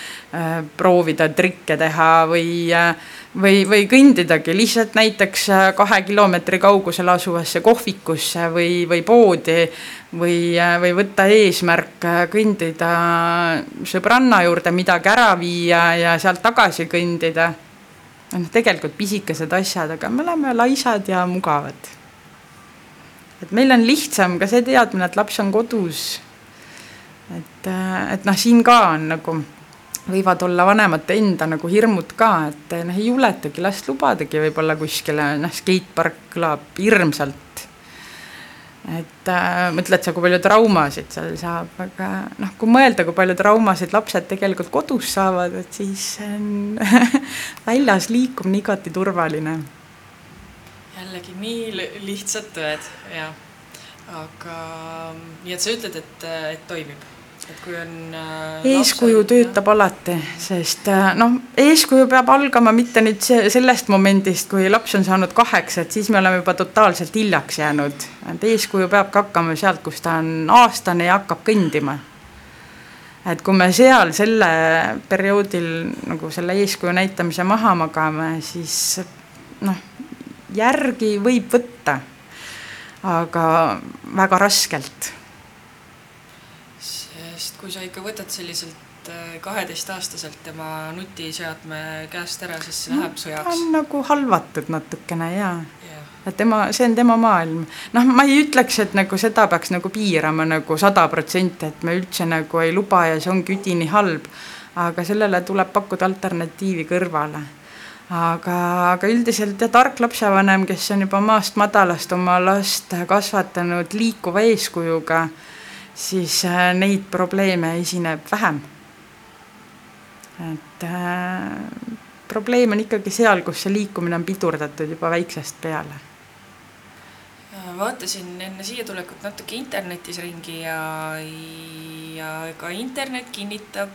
proovida trikke teha või äh, või, või kõndidagi lihtsalt näiteks äh, kahe kilomeetri kaugusel asuvasse kohvikusse või, või poodi või, äh, või võtta eesmärk äh, kõndida sõbranna juurde, midagi ära viia ja sealt tagasi kõndida. noh, tegelikult pisikesed asjad, aga me oleme laisad ja mugavad. et meil on lihtsam ka see teadmine, et laps on kodus. et, et noh, siin ka on nagu võivad olla vanemate enda nagu hirmud ka, et noh, ei juletagi last lubadagi võib-olla kuskile, noh, skatepark kõlab hirmsalt. et äh, mõtled sa, kui palju traumasid seal saab, aga noh, kui mõelda, kui palju traumasid lapsed tegelikult kodus saavad, et siis on väljas liikumine igati turvaline. jällegi nii lihtsad tõed, jah. aga nii et sa ütled, et, et toimib kui on äh, eeskuju lapsed, töötab alati, sest äh, noh, eeskuju peab algama mitte nüüd see, sellest momendist, kui laps on saanud kaheksa, et siis me oleme juba totaalselt hiljaks jäänud. et eeskuju peabki hakkama sealt, kus ta on aastane ja hakkab kõndima. et kui me seal selle perioodil nagu selle eeskuju näitamise maha magame, siis noh, järgi võib võtta, aga väga raskelt kui sa ikka võtad selliselt äh, kaheteistaastaselt tema nutiseadme käest ära, siis see läheb sõjaks. ta on nagu halvatud natukene ja yeah. et tema, see on tema maailm. noh, ma ei ütleks, et nagu seda peaks nagu piirama nagu sada protsenti, et me üldse nagu ei luba ja see ongi üdini halb. aga sellele tuleb pakkuda alternatiivi kõrvale. aga, aga üldiselt ja tark lapsevanem, kes on juba maast madalast oma last kasvatanud liikuva eeskujuga siis äh, neid probleeme esineb vähem. et äh, probleem on ikkagi seal, kus see liikumine on pidurdatud juba väiksest peale. vaatasin enne siia tulekut natuke internetis ringi ja, ja ka internet kinnitab,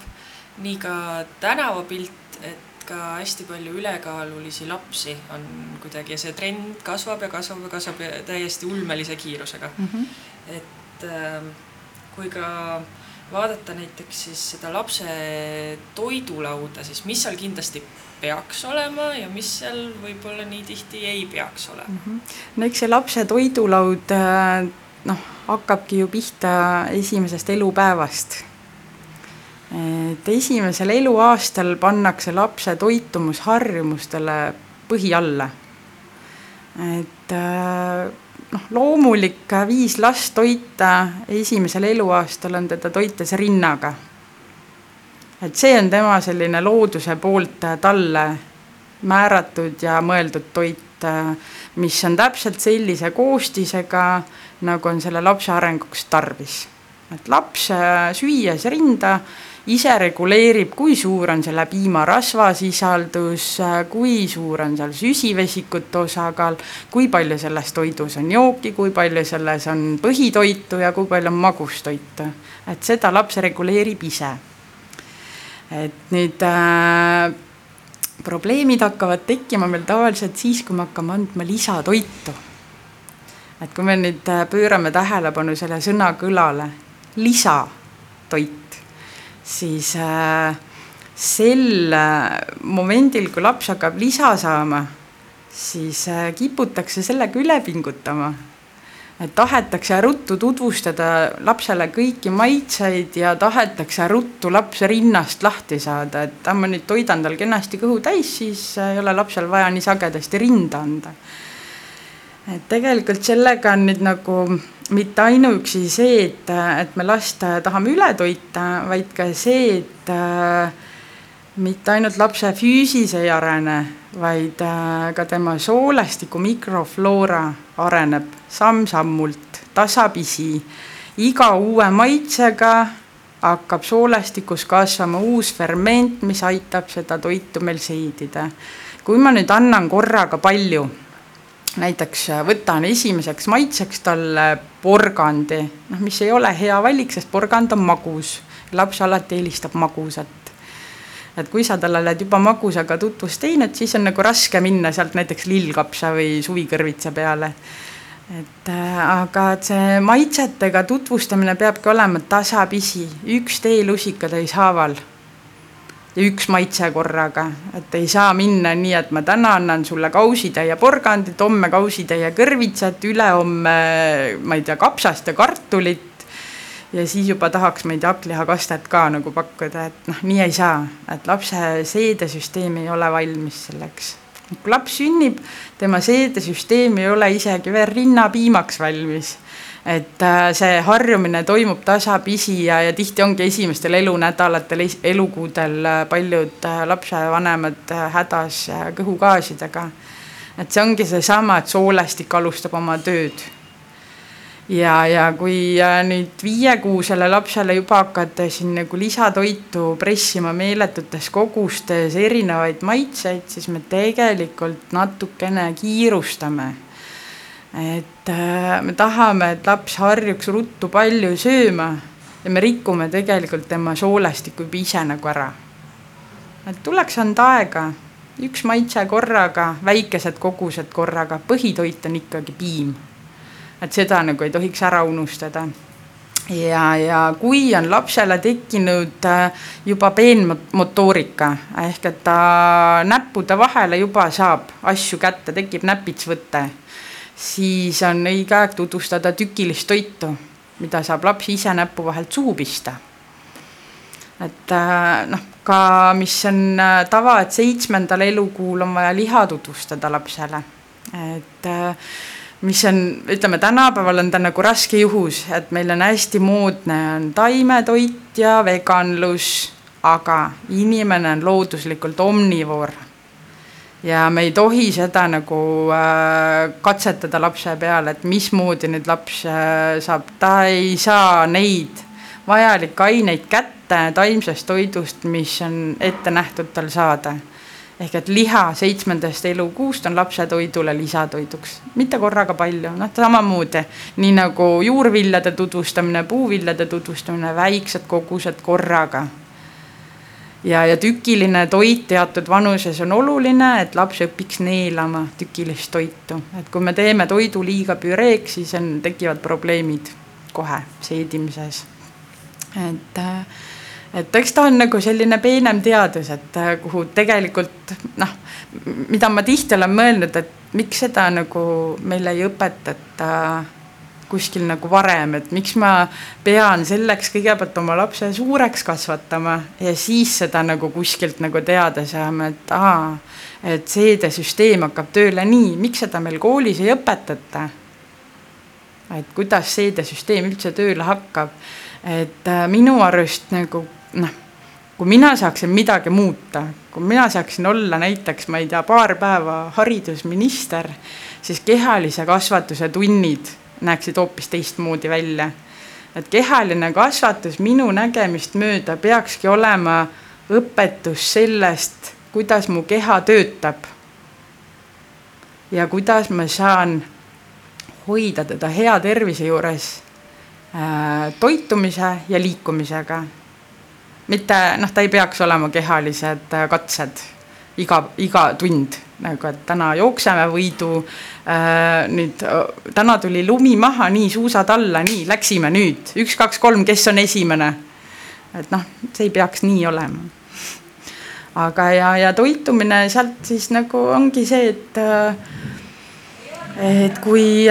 nii ka tänavapilt, et ka hästi palju ülekaalulisi lapsi on kuidagi ja see trend kasvab ja kasvab ja kasvab ja täiesti ulmelise kiirusega mm. -hmm. et äh, kui ka vaadata näiteks siis seda lapse toidulauda, siis mis seal kindlasti peaks olema ja mis seal võib-olla nii tihti ei peaks olema mm? -hmm. no eks see lapse toidulaud äh, noh, hakkabki ju pihta esimesest elupäevast. et esimesel eluaastal pannakse lapse toitumusharjumustele põhi alla. Et äh, noh, loomulik viis last toita esimesel eluaastal on teda toites rinnaga. et see on tema selline looduse poolt talle määratud ja mõeldud toit, mis on täpselt sellise koostisega, nagu on selle lapse arenguks tarvis. et laps süües rinda ise reguleerib, kui suur on selle piima rasvasisaldus, kui suur on seal süsivesikute osakaal, kui palju selles toidus on jooki, kui palju selles on põhitoitu ja kui palju on magustoitu. et seda laps reguleerib ise. et nüüd äh, probleemid hakkavad tekkima meil tavaliselt siis, kui me hakkame andma lisatoitu. et kui me nüüd äh, pöörame tähelepanu selle sõna kõlale, lisatoit, siis äh, sel äh, momendil, kui laps hakkab lisa saama, siis äh, kiputakse sellega üle pingutama. et tahetakse ruttu tutvustada lapsele kõiki maitseid ja tahetakse ruttu laps rinnast lahti saada, et ah, ma nüüd toidan tal kenasti kõhu täis, siis ei ole lapsel vaja nii sagedasti rinda anda. et tegelikult sellega on nüüd nagu mitte ainuüksi see, et, et me last tahame üle toita, vaid ka see, et äh, mitte ainult lapse füüsis ei arene, vaid äh, ka tema soolestiku mikrofloora areneb samm-sammult, tasapisi. iga uue maitsega hakkab soolestikus kasvama uus ferment, mis aitab seda toitu meil seedida. kui ma nüüd annan korraga palju näiteks äh, võtan esimeseks maitseks talle porgandi, noh, mis ei ole hea valik, sest porgand on magus. laps alati eelistab magusat. et kui sa talle oled juba magusaga tutvust teinud, siis on nagu raske minna sealt näiteks lillkapsa või suvikõrvitsa peale. et äh, aga et see maitsetega tutvustamine peabki olema tasapisi, üks teelusika täishaaval ja üks maitse korraga, et ei saa minna nii, et ma täna annan sulle kausitäie porgandit, homme kausitäie kõrvitsat, ülehomme ma ei tea, kapsast ja kartulit. ja siis juba tahaks, ma ei tea, hakklihakastet ka nagu pakkuda, et noh, nii ei saa, et lapse seedesüsteem ei ole valmis selleks. kui laps sünnib, tema seedesüsteem ei ole isegi veel rinnapiimaks valmis et äh, see harjumine toimub tasapisi ja, ja tihti ongi esimestel elunädalatel, elukuudel äh, paljud äh, lapsevanemad hädas kõhugaasidega. et see ongi seesama, et soolestik alustab oma tööd. ja, ja kui nüüd viiekuusele lapsele juba hakata siin nagu lisatoitu pressima meeletutes kogustes erinevaid maitseid, siis me tegelikult natukene kiirustame et äh, me tahame, et laps harjuks ruttu palju sööma ja me rikume tegelikult tema soolestiku juba ise nagu ära. et tuleks anda aega, üks maitse korraga, väikesed kogused korraga, põhitoit on ikkagi piim. et seda nagu ei tohiks ära unustada ja, ja kui on lapsele tekkinud äh, juba peenmotoorika ehk et ta näppude vahele juba saab asju kätte, tekib näpitsvõte, siis on õige aeg tutvustada tükilist toitu, mida saab laps ise näpu vahelt suhu pista. et äh, noh, ka mis on äh, tava, et seitsmendal elukuul on vaja liha tutvustada lapsele, et mis on, ütleme tänapäeval on ta nagu raske juhus, et meil on hästi moodne on taimetoit ja veganlus, aga inimene on looduslikult omnivoor. Ja me ei tohi seda nagu äh, katsetada lapse peal, et mismoodi nüüd laps äh, saab, ta ei saa neid vajalikke aineid kätte taimsest toidust, mis on ette nähtud tal saada. Ehk et liha seitsmendast elukuust on lapse toidule lisatoiduks, mitte korraga palju, noh samamoodi. Nii nagu juurviljade tutvustamine, puuviljade tutvustamine, väiksed kogused korraga. Ja, ja tükiline toit teatud vanuses on oluline, et laps õpiks neelama tükilist toitu, et kui me teeme toidu liiga püreeks, siis on, tekivad probleemid kohe seedimises. et äh, et eks ta on nagu selline peenem teadus, et äh, kuhu tegelikult noh, mida ma tihti olen mõelnud, et miks seda nagu meile ei õpetata kuskil nagu varem, et miks ma pean selleks kõigepealt oma lapse suureks kasvatama ja siis seda nagu kuskilt nagu teada saama, et aa, et seedesüsteem hakkab tööle nii, miks seda meil koolis ei õpetata? et kuidas seedesüsteem üldse tööle hakkab, et äh, minu arust nagu noh, kui mina saaksin midagi muuta, kui mina saaksin olla näiteks, ma ei tea, paar päeva haridusminister, siis kehalise kasvatuse tunnid näeksid hoopis teistmoodi välja. et kehaline kasvatus minu nägemist mööda peakski olema õpetus sellest, kuidas mu keha töötab. ja kuidas ma saan hoida teda hea tervise juures äh, toitumise ja liikumisega mitte noh, ta ei peaks olema kehalised äh, katsed iga, iga tund nagu, et täna jookseme võidu äh,. nüüd täna tuli lumi maha, nii suusad alla, nii läksime nüüd üks, kaks, kolm, kes on esimene. et noh, see ei peaks nii olema. aga ja, ja toitumine sealt siis nagu ongi see, et äh, et kui,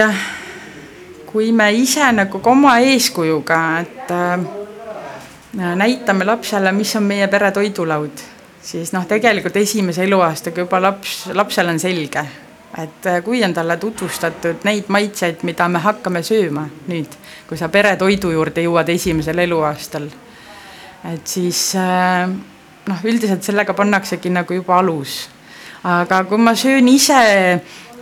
kui me ise nagu ka oma eeskujuga, et äh, näitame lapsele, mis on meie pere toidulaud, siis noh, tegelikult esimese eluaastaga juba laps, lapsel on selge, et äh, kui on talle tutvustatud neid maitseid, mida me hakkame sööma nüüd, kui sa pere toidu juurde jõuad esimesel eluaastal, et siis äh, noh, üldiselt sellega pannaksegi nagu juba alus. aga kui ma söön ise,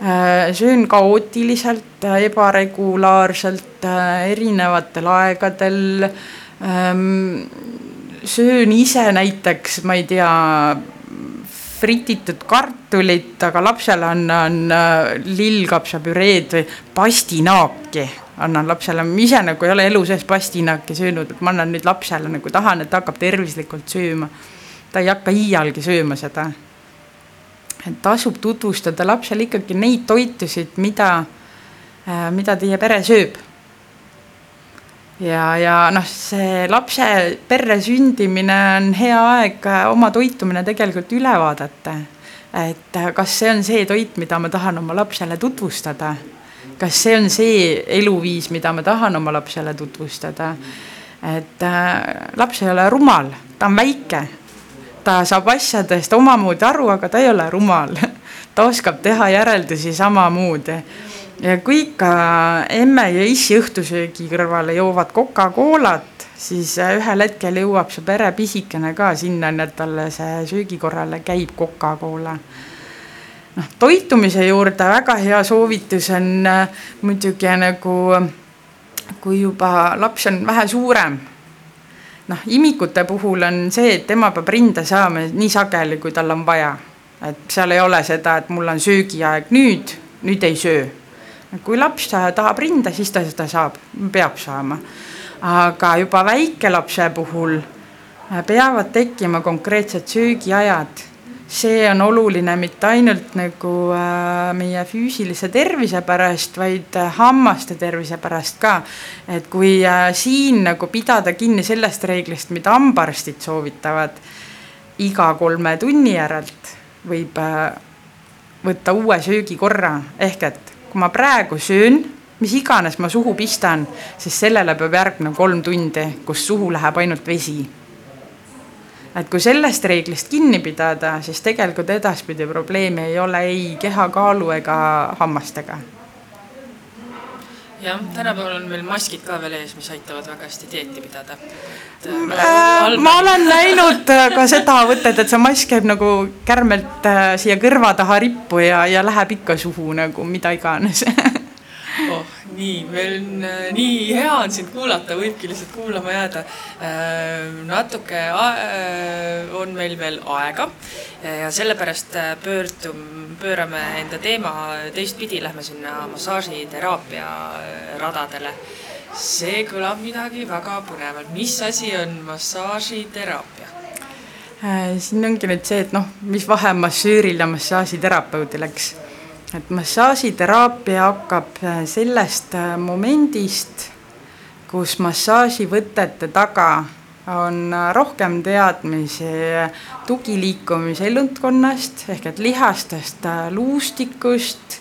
äh, söön kaootiliselt, ebaregulaarselt, erinevatel aegadel ähm,. Söön ise näiteks, ma ei tea, frititud kartulit, aga lapsele annan äh, lillkapsapüreed või pastinaaki annan lapsele, ma ise nagu ei ole elu sees pastinaaki söönud, et ma annan nüüd lapsele nagu tahan, et ta hakkab tervislikult sööma. ta ei hakka iialgi sööma seda. et tasub tutvustada lapsele ikkagi neid toitusid, mida, äh, mida teie pere sööb ja, ja noh, see lapse perre sündimine on hea aeg oma toitumine tegelikult üle vaadata. et kas see on see toit, mida ma tahan oma lapsele tutvustada, kas see on see eluviis, mida ma tahan oma lapsele tutvustada. et äh, laps ei ole rumal, ta on väike, ta saab asjadest omamoodi aru, aga ta ei ole rumal ta oskab teha järeldusi samamoodi ja kui ikka emme ja issi õhtusöögi kõrvale joovad Coca-Colat, siis äh, ühel hetkel jõuab see pere pisikene ka sinnani, et talle see söögi korrale käib Coca-Cola. noh, toitumise juurde väga hea soovitus on äh, muidugi nagu, kui juba laps on vähe suurem noh, imikute puhul on see, et tema peab rinda saama nii sageli, kui tal on vaja. et seal ei ole seda, et mul on söögiaeg nüüd, nüüd ei söö kui laps tahab rinda, siis ta seda saab, peab saama. aga juba väikelapse puhul peavad tekkima konkreetsed söögiajad see on oluline mitte ainult nagu äh, meie füüsilise tervise pärast, vaid äh, hammaste tervise pärast ka. et kui äh, siin nagu pidada kinni sellest reeglist, mida hambaarstid soovitavad, iga kolme tunni järelt võib võtta uue söögikorra, ehk et kui ma praegu söön, mis iganes ma suhu pistan, siis sellele peab järgnema kolm tundi, kus suhu läheb ainult vesi et kui sellest reeglist kinni pidada, siis tegelikult edaspidi probleemi ei ole ei kehakaalu ega hammastega. Jah, tänapäeval on meil maskid ka veel ees, mis aitavad väga hästi dieeti pidada. Äh, ma olen näinud äh, ka seda võtet, et see mask käib nagu kärmelt äh, siia kõrva taha rippu ja, ja läheb ikka suhu nagu mida iganes oh, nii, meil on äh, nii hea on sind kuulata, võibki lihtsalt kuulama jääda. Äh, natuke äh, on meil veel aega ja sellepärast pöördum, pöörame enda teema teistpidi, lähme sinna massaažiteraapia radadele. see kõlab midagi väga põnevat, mis asi on massaažiteraapia? siin ongi nüüd see, et noh, mis vahe massööril ja massaažiterapeudil, eks et massaažiteraapia hakkab äh, sellest äh, momendist, kus massaaživõtete taga on äh, rohkem teadmisi tugiliikumise elundkonnast ehk et lihastest, luustikust,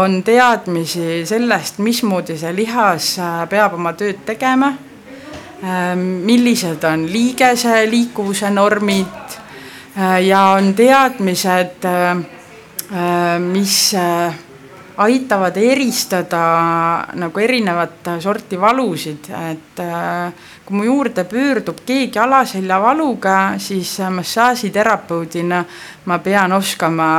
on teadmisi sellest, mismoodi see lihas peab oma tööd tegema, millised on liigese liikuvuse normid ja on teadmised mis äh, aitavad eristada nagu erinevat sorti valusid, et äh, kui mu juurde pöördub keegi alaseljavaluga, siis massaažiterapeudina ma pean oskama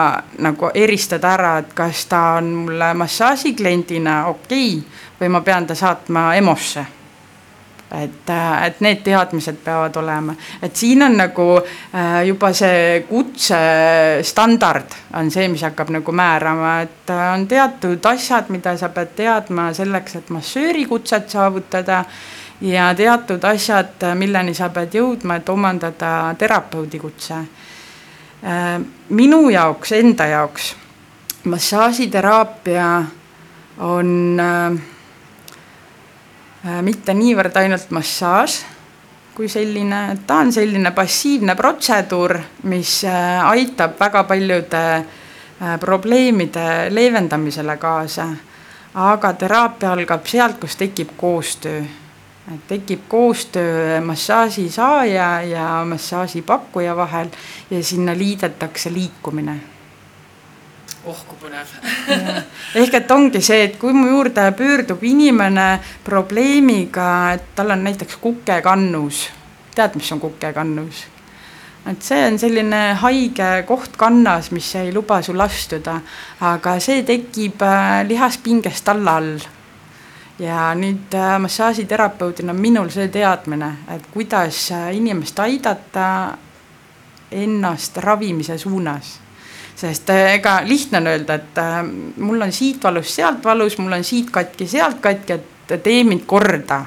nagu eristada ära, et kas ta on mulle massaažikliendina okei okay, või ma pean ta saatma EMO-sse et, äh, et need teadmised peavad olema, et siin on nagu äh, juba see kutsestandard on see, mis hakkab nagu määrama, et äh, on teatud asjad, mida sa pead teadma selleks, et massööri kutset saavutada ja teatud asjad, milleni sa pead jõudma, et omandada terapeudi kutse. minu jaoks, enda jaoks massaažiteraapia on äh, mitte niivõrd ainult massaaž kui selline, ta on selline passiivne protseduur, mis äh, aitab väga paljude äh, probleemide leevendamisele kaasa. aga teraapia algab sealt, kus tekib koostöö. tekib koostöö massaaži saaja ja massaaži pakkuja vahel ja sinna liidetakse liikumine oh kui põnev. Ehk et ongi see, et kui mu juurde pöördub inimene probleemiga, et tal on näiteks kukekannus, tead, mis on kukekannus? et see on selline haige koht kannas, mis ei luba sul astuda, aga see tekib äh, lihaspingest alla all. Ja nüüd äh, massaažiterapeudina on minul see teadmine, et kuidas äh, inimest aidata ennast ravimise suunas sest äh, ega lihtne on öelda, et äh, mul on siit valus, sealt valus, mul on siit katki, sealt katki, et tee mind korda.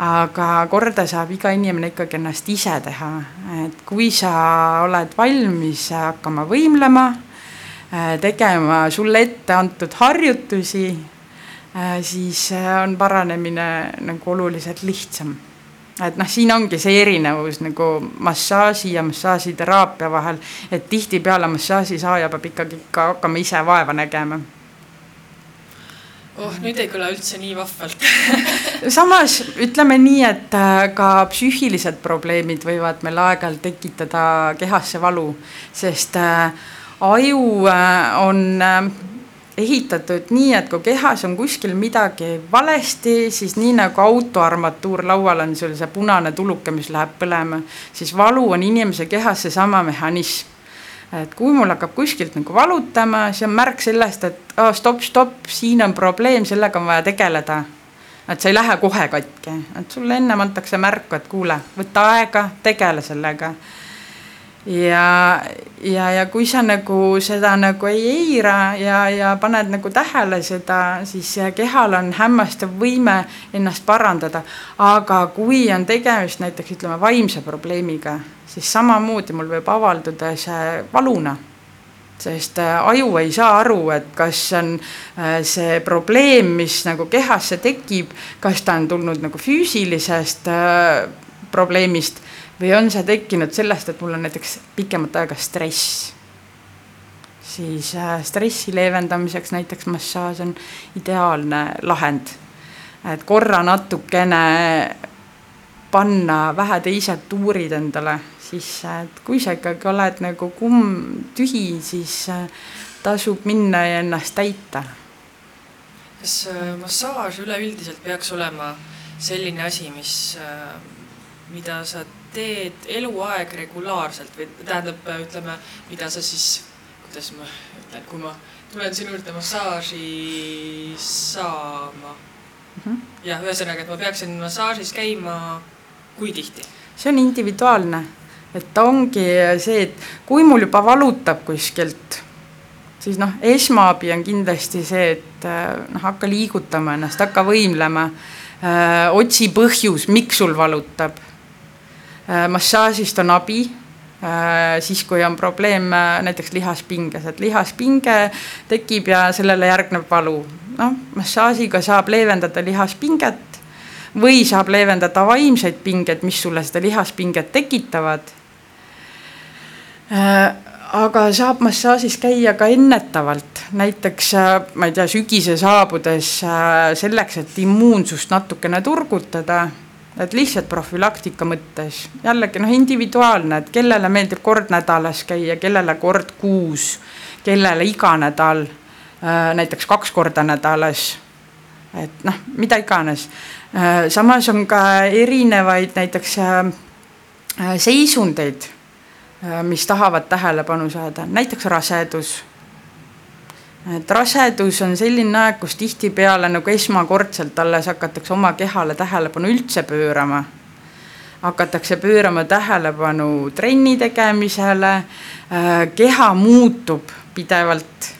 aga korda saab iga inimene ikkagi ennast ise teha, et kui sa oled valmis hakkama võimlema, äh, tegema sulle ette antud harjutusi, siis on paranemine nagu oluliselt lihtsam et noh, siin ongi see erinevus nagu massaaži ja massaažiteraapia vahel, et tihtipeale massaaži saaja peab ikkagi ka hakkama ise vaeva nägema. Oh, nüüd ei kõla üldse nii vahvalt. Samas ütleme nii, et äh, ka psüühilised probleemid võivad meil aeg-ajalt tekitada kehasse valu, sest äh, aju äh, on ehitatud nii, et kui kehas on kuskil midagi valesti, siis nii nagu auto armatuur laual on sul see punane tuluke, mis läheb põlema, siis valu on inimese kehas seesama mehhanism. et kui mul hakkab kuskilt nagu valutama, see on märk sellest, et oh, stopp, stopp, siin on probleem, sellega on vaja tegeleda. et see ei lähe kohe katki, et sulle ennem antakse märku, et kuule, võta aega, tegele sellega ja, ja, ja kui sa nagu seda nagu ei eira ja, ja paned nagu tähele seda, siis kehal on hämmastav võime ennast parandada. aga kui on tegemist näiteks ütleme vaimse probleemiga, siis samamoodi mul võib avalduda see valuna sest äh, aju ei saa aru, et kas on äh, see probleem, mis nagu kehasse tekib, kas ta on tulnud nagu füüsilisest äh, probleemist või on see tekkinud sellest, et mul on näiteks pikemat aega stress. siis äh, stressi leevendamiseks näiteks massaaž on ideaalne lahend. et korra natukene panna vähe teised tuurid endale sisse, et kui sa ikkagi oled nagu kumm tühi, siis äh, tasub minna ja ennast täita. kas äh, massaaž üleüldiselt peaks olema selline asi, mis, mida sa teed eluaeg regulaarselt või tähendab, ütleme, mida sa siis, kuidas ma ütlen, kui ma tulen sinu juurde massaaži saama. Mm -hmm.. jah, ühesõnaga, et ma peaksin massaažis käima kui tihti? see on individuaalne, et ta ongi see, et kui mul juba valutab kuskilt, siis noh, esmaabi on kindlasti see, et noh, hakka liigutama ennast, hakka võimlema, otsi põhjus, miks sul valutab massaažist on abi äh, siis, kui on probleem äh, näiteks lihaspinges, et lihaspinge tekib ja sellele järgneb valu. noh, massaažiga saab leevendada lihaspinget või saab leevendada vaimseid pingeid, mis sulle seda lihaspinget tekitavad. aga saab massaažis käia ka ennetavalt, näiteks ma ei tea, sügise saabudes selleks, et immuunsust natukene turgutada et lihtsalt profülaktika mõttes, jällegi noh, individuaalne, et kellele meeldib kord nädalas käia, kellele kord kuus, kellele iga nädal, äh, näiteks kaks korda nädalas. et noh, mida iganes. Äh, samas on ka erinevaid näiteks äh, seisundeid, mis tahavad tähelepanu saada, näiteks rasedus et rasedus on selline aeg, kus tihtipeale nagu esmakordselt alles hakatakse oma kehale tähelepanu üldse pöörama. hakatakse pöörama tähelepanu trenni tegemisele, äh, keha muutub pidevalt,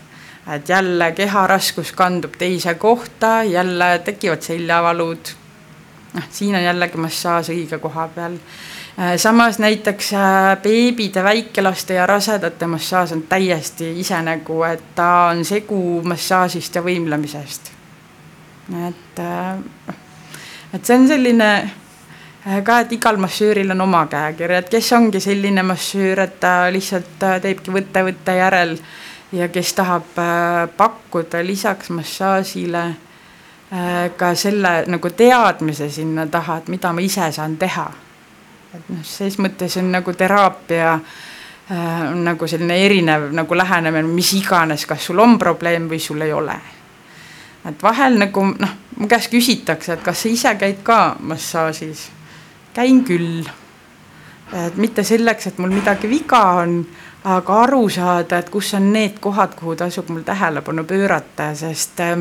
et jälle keha raskus kandub teise kohta, jälle tekivad seljavalud. noh, siin on jällegi massaaž õige koha peal samas näiteks äh, beebide, väikelaste ja rasedate massaaž on täiesti ise nagu, et ta on segu massaažist ja võimlemisest. et, äh, et see on selline ka, et igal massööril on oma käekiri, et kes ongi selline massöör, et ta lihtsalt teebki võtte-võtte järel ja kes tahab pakkuda lisaks massaažile ka selle nagu teadmise sinna taha, et mida ma ise saan teha et noh, ses mõttes on nagu teraapia äh, on nagu selline erinev nagu lähenemine, mis iganes, kas sul on probleem või sul ei ole. et vahel nagu noh, mu käest küsitakse, et kas sa ise käid ka massaažis. käin küll. et mitte selleks, et mul midagi viga on, aga aru saada, et kus on need kohad, kuhu tasub mul tähelepanu pöörata, sest äh,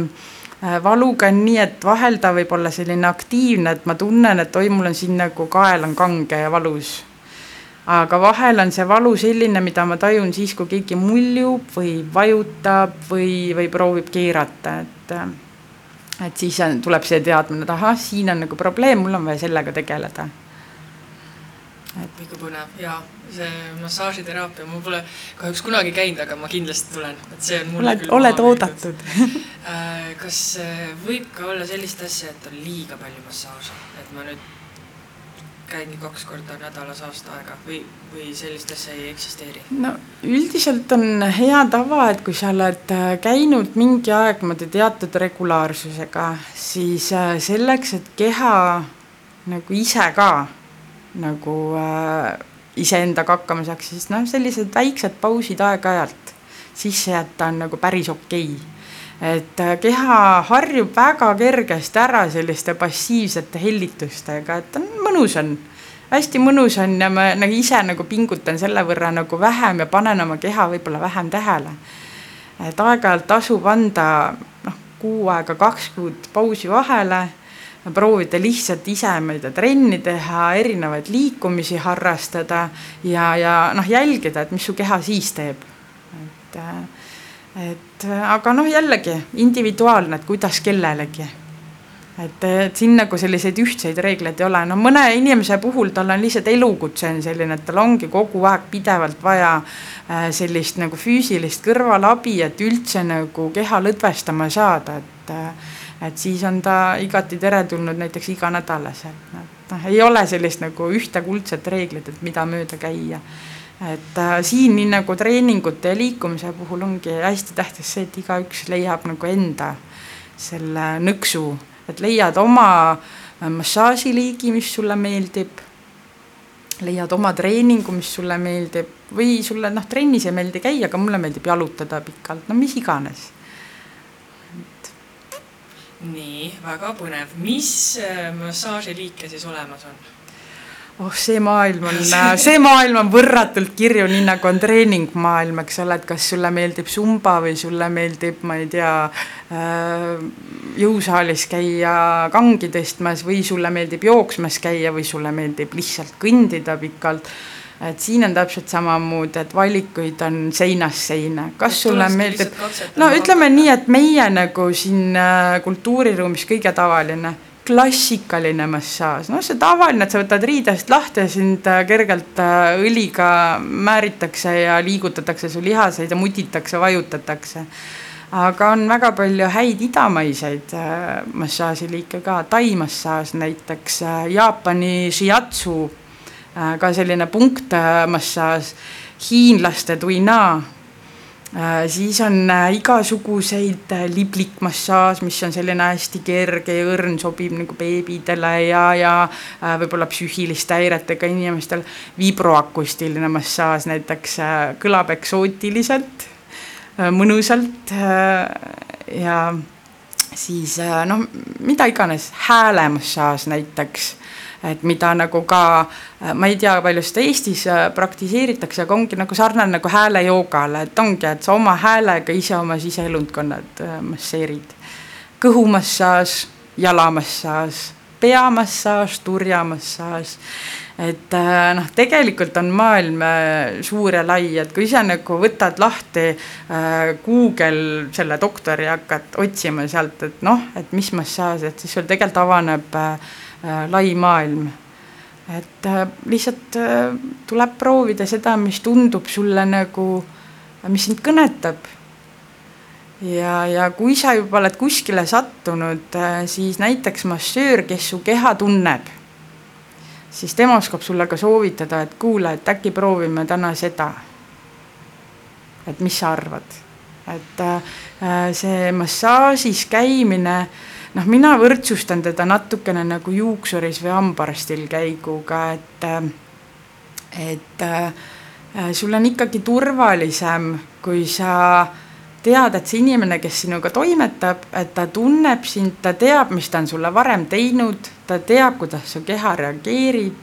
valuga on nii, et vahel ta võib olla selline aktiivne, et ma tunnen, et oi, mul on siin nagu kael on kange ja valus. aga vahel on see valu selline, mida ma tajun siis, kui keegi muljub või vajutab või, või proovib keerata, et äh, et siis on, tuleb see teadmine, et ahah, siin on nagu probleem, mul on vaja sellega tegeleda et väga põnev. Ja see massaažiteraapia, ma pole kahjuks kunagi käinud, aga ma kindlasti tulen, et see on oled, oled oodatud. Äh, kas võib ka olla sellist asja, et on liiga palju massaaže, et ma nüüd käingi kaks korda nädalas aasta aega või, või sellist asja ei eksisteeri? no üldiselt on hea tava, et kui sa oled äh, käinud mingi aeg niimoodi teatud regulaarsusega, siis äh, selleks, et keha nagu ise ka nagu äh, iseendaga hakkama saaks, siis noh, sellised väiksed pausid aeg-ajalt sisse jätta on nagu päris okei okay. et äh, keha harjub väga kergesti ära selliste passiivsete hellitustega, et on mõnus on, hästi mõnus on ja ma nagu ise nagu pingutan selle võrra nagu vähem ja panen oma keha võib-olla vähem tähele. et aeg-ajalt tasub anda noh, kuu aega, kaks kuud pausi vahele proovida lihtsalt ise, ma ei tea, trenni teha, erinevaid liikumisi harrastada ja, ja noh, jälgida, et mis su keha siis teeb. et, et aga noh, jällegi individuaalne, et kuidas kellelegi et, et siin nagu selliseid ühtseid reegleid ei ole, no mõne inimese puhul tal on lihtsalt elukutse on selline, et tal ongi kogu aeg pidevalt vaja äh, sellist nagu füüsilist kõrvalabi, et üldse nagu keha lõdvestama saada, et äh, et siis on ta igati teretulnud näiteks iganädalaselt, et noh, ei ole sellist nagu ühte kuldset reeglit, et mida mööda käia. Et äh, siin nii nagu treeningute ja liikumise puhul ongi hästi tähtis see, et igaüks leiab nagu enda selle nõksu. Et leiad oma äh, massaažiliigi, mis sulle meeldib, leiad oma treeningu, mis sulle meeldib. Või sulle noh, trennis ei meeldi käia, aga mulle meeldib jalutada pikalt, no mis iganes. Nii, väga põnev, mis äh, massaažiliike siis olemas on? oh, see maailm on, see maailm on võrratult kirju, nii nagu on treeningmaailm, eks ole, et kas sulle meeldib sumba või sulle meeldib, ma ei tea, äh, jõusaalis käia kangi tõstmas või sulle meeldib jooksmas käia või sulle meeldib lihtsalt kõndida pikalt et siin on täpselt samamoodi, et valikuid on seinast seina, kas et sulle meeldib, no ütleme nii, et meie nagu siin äh, kultuuriruumis kõige tavaline klassikaline massaaž, noh, see tavaline, et sa võtad riidest lahti ja sind äh, kergelt äh, õliga määritakse ja liigutatakse su lihaseid ja mutitakse, vajutatakse. aga on väga palju häid idamaiseid massaažiliike ka, tai-massaaž näiteks, Jaapani shiatsu, ka selline punktmassaaž, hiinlaste tuina Äh, siis on äh, igasuguseid äh, liblikmassaaž, mis on selline hästi kerge ja õrn, sobib nagu beebidele ja, ja võib-olla psüühiliste häiretega inimestel. vibroakustiline massaaž näiteks kõlab eksootiliselt, mõnusalt ja siis noh, mida iganes, häälemassaaž näiteks et mida nagu ka, äh, ma ei tea, palju seda Eestis äh, praktiseeritakse, aga ongi nagu sarnane nagu häälejoogale, et ongi, et sa oma häälega ise oma siseelundkonnad äh, masseerid. kõhumassaaž, jalamassaaž, peamassaaž, turjamassaaž et noh, tegelikult on maailm suur ja lai, et kui sa nagu võtad lahti Google selle doktori ja hakkad otsima sealt, et noh, et mis massaaž, et siis sul tegelikult avaneb Äh, lai maailm. et äh, lihtsalt äh, tuleb proovida seda, mis tundub sulle nagu, mis sind kõnetab. ja, ja kui sa juba oled kuskile sattunud, siis näiteks massöör, kes su keha tunneb, siis tema oskab sulle ka soovitada, et kuule, et äkki proovime täna seda. et mis sa arvad, et see massaažis käimine noh, mina võrdsustan teda natukene nagu juuksuris või hambaarstil käiguga, et, et äh, sul on ikkagi turvalisem, kui sa tead, et see inimene, kes sinuga toimetab, et ta tunneb sind, ta teab, mis ta on sulle varem teinud, ta teab, kuidas su keha reageerib,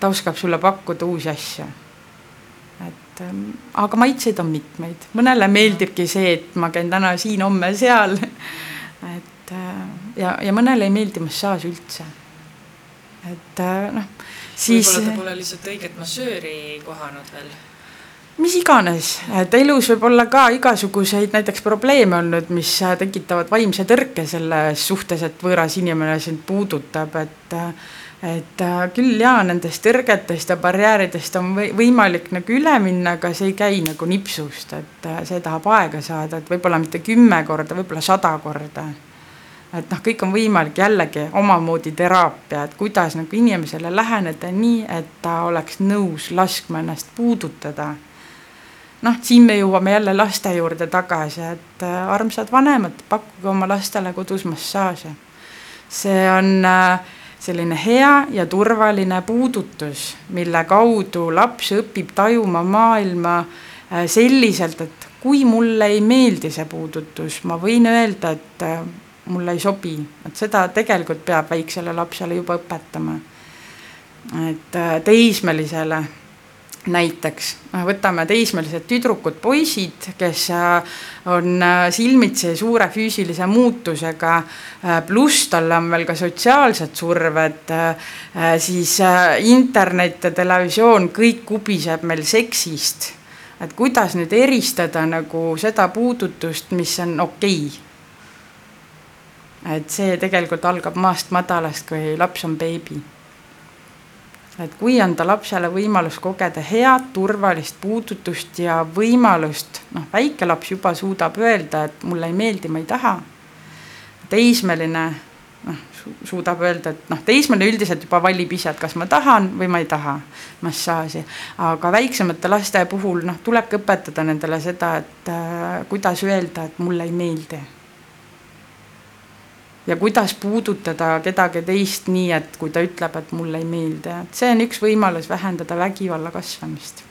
ta oskab sulle pakkuda uusi asju. et ähm, aga maitseid on mitmeid, mõnele meeldibki see, et ma käin täna siin, homme seal et äh, ja, ja mõnele ei meeldi massaaž üldse. et äh, noh, siis. võib-olla ta pole lihtsalt õiget massööri kohanud veel mis iganes, et elus võib olla ka igasuguseid näiteks probleeme olnud, mis äh, tekitavad vaimse tõrke selles suhtes, et võõras inimene sind puudutab, et et äh, küll jaa, nendest tõrgetest ja barjääridest on võimalik nagu üle minna, aga see ei käi nagu nipsust, et see tahab aega saada, et võib-olla mitte kümme korda, võib-olla sada korda et noh, kõik on võimalik jällegi omamoodi teraapia, et kuidas nagu inimesele läheneda nii, et ta oleks nõus laskma ennast puudutada. noh, siin me jõuame jälle laste juurde tagasi, et äh, armsad vanemad, pakkuge oma lastele kodus massaaže. see on äh, selline hea ja turvaline puudutus, mille kaudu laps õpib tajuma maailma äh, selliselt, et kui mulle ei meeldi see puudutus, ma võin öelda, et mulle ei sobi, et seda tegelikult peab väiksele lapsele juba õpetama. et äh, teismelisele näiteks võtame teismelised tüdrukud, poisid, kes äh, on äh, silmitsi suure füüsilise muutusega, pluss tal on veel ka sotsiaalsed surved, siis internet ja televisioon, kõik kubiseb meil seksist. et kuidas nüüd eristada nagu seda puudutust, mis on okei okay.? Et see tegelikult algab maast madalast, kui laps on beebi et kui anda lapsele võimalus kogeda head turvalist puudutust ja võimalust, noh, väike laps juba suudab öelda, et mulle ei meeldi, ma ei taha. teismeline noh, suudab öelda, et noh, teismeline üldiselt juba valib ise, et kas ma tahan või ma ei taha massaaži. aga väiksemate laste puhul noh, tulebki õpetada nendele seda, et äh, kuidas öelda, et mulle ei meeldi ja kuidas puudutada kedagi teist nii, et kui ta ütleb, et mulle ei meeldi, et see on üks võimalus vähendada vägivalla kasvamist.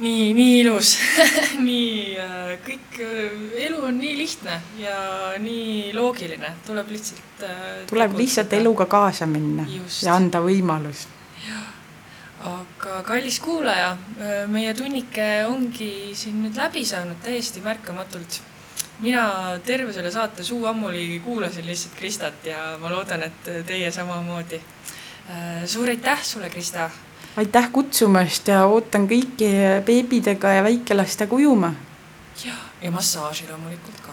nii, nii ilus nii äh, kõik, äh, elu on nii lihtne ja nii loogiline, tuleb lihtsalt äh,. tuleb lihtsalt eluga kaasa minna Just. ja anda võimalus. aga kallis kuulaja, meie tunnike ongi siin nüüd läbi saanud täiesti märkamatult mina terve selle saate suu ammuli kuulasin lihtsalt Kristat ja ma loodan, et teie samamoodi. Äh, suur aitäh sulle, Krista! aitäh kutsumast ja ootan kõiki beebidega ja väikelastega ujuma. ja, ja massaaži loomulikult ka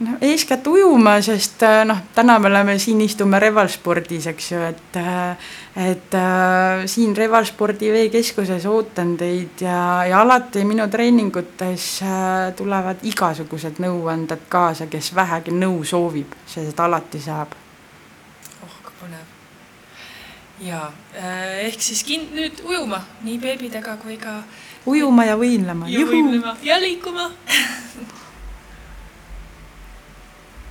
no eeskätt ujuma, sest äh, noh, täna me oleme siin, istume Revalspordis, eks ju, et äh, et äh, siin Revalspordi veekeskuses ootan teid ja, ja alati minu treeningutes äh, tulevad igasugused nõuanded kaasa, kes vähegi nõu soovib, sest alati saab. oh, kui põnev. ja äh, ehk siis kin-, nüüd ujuma nii beebidega kui ka ujuma ja võimlema. ja võimlema ja liikuma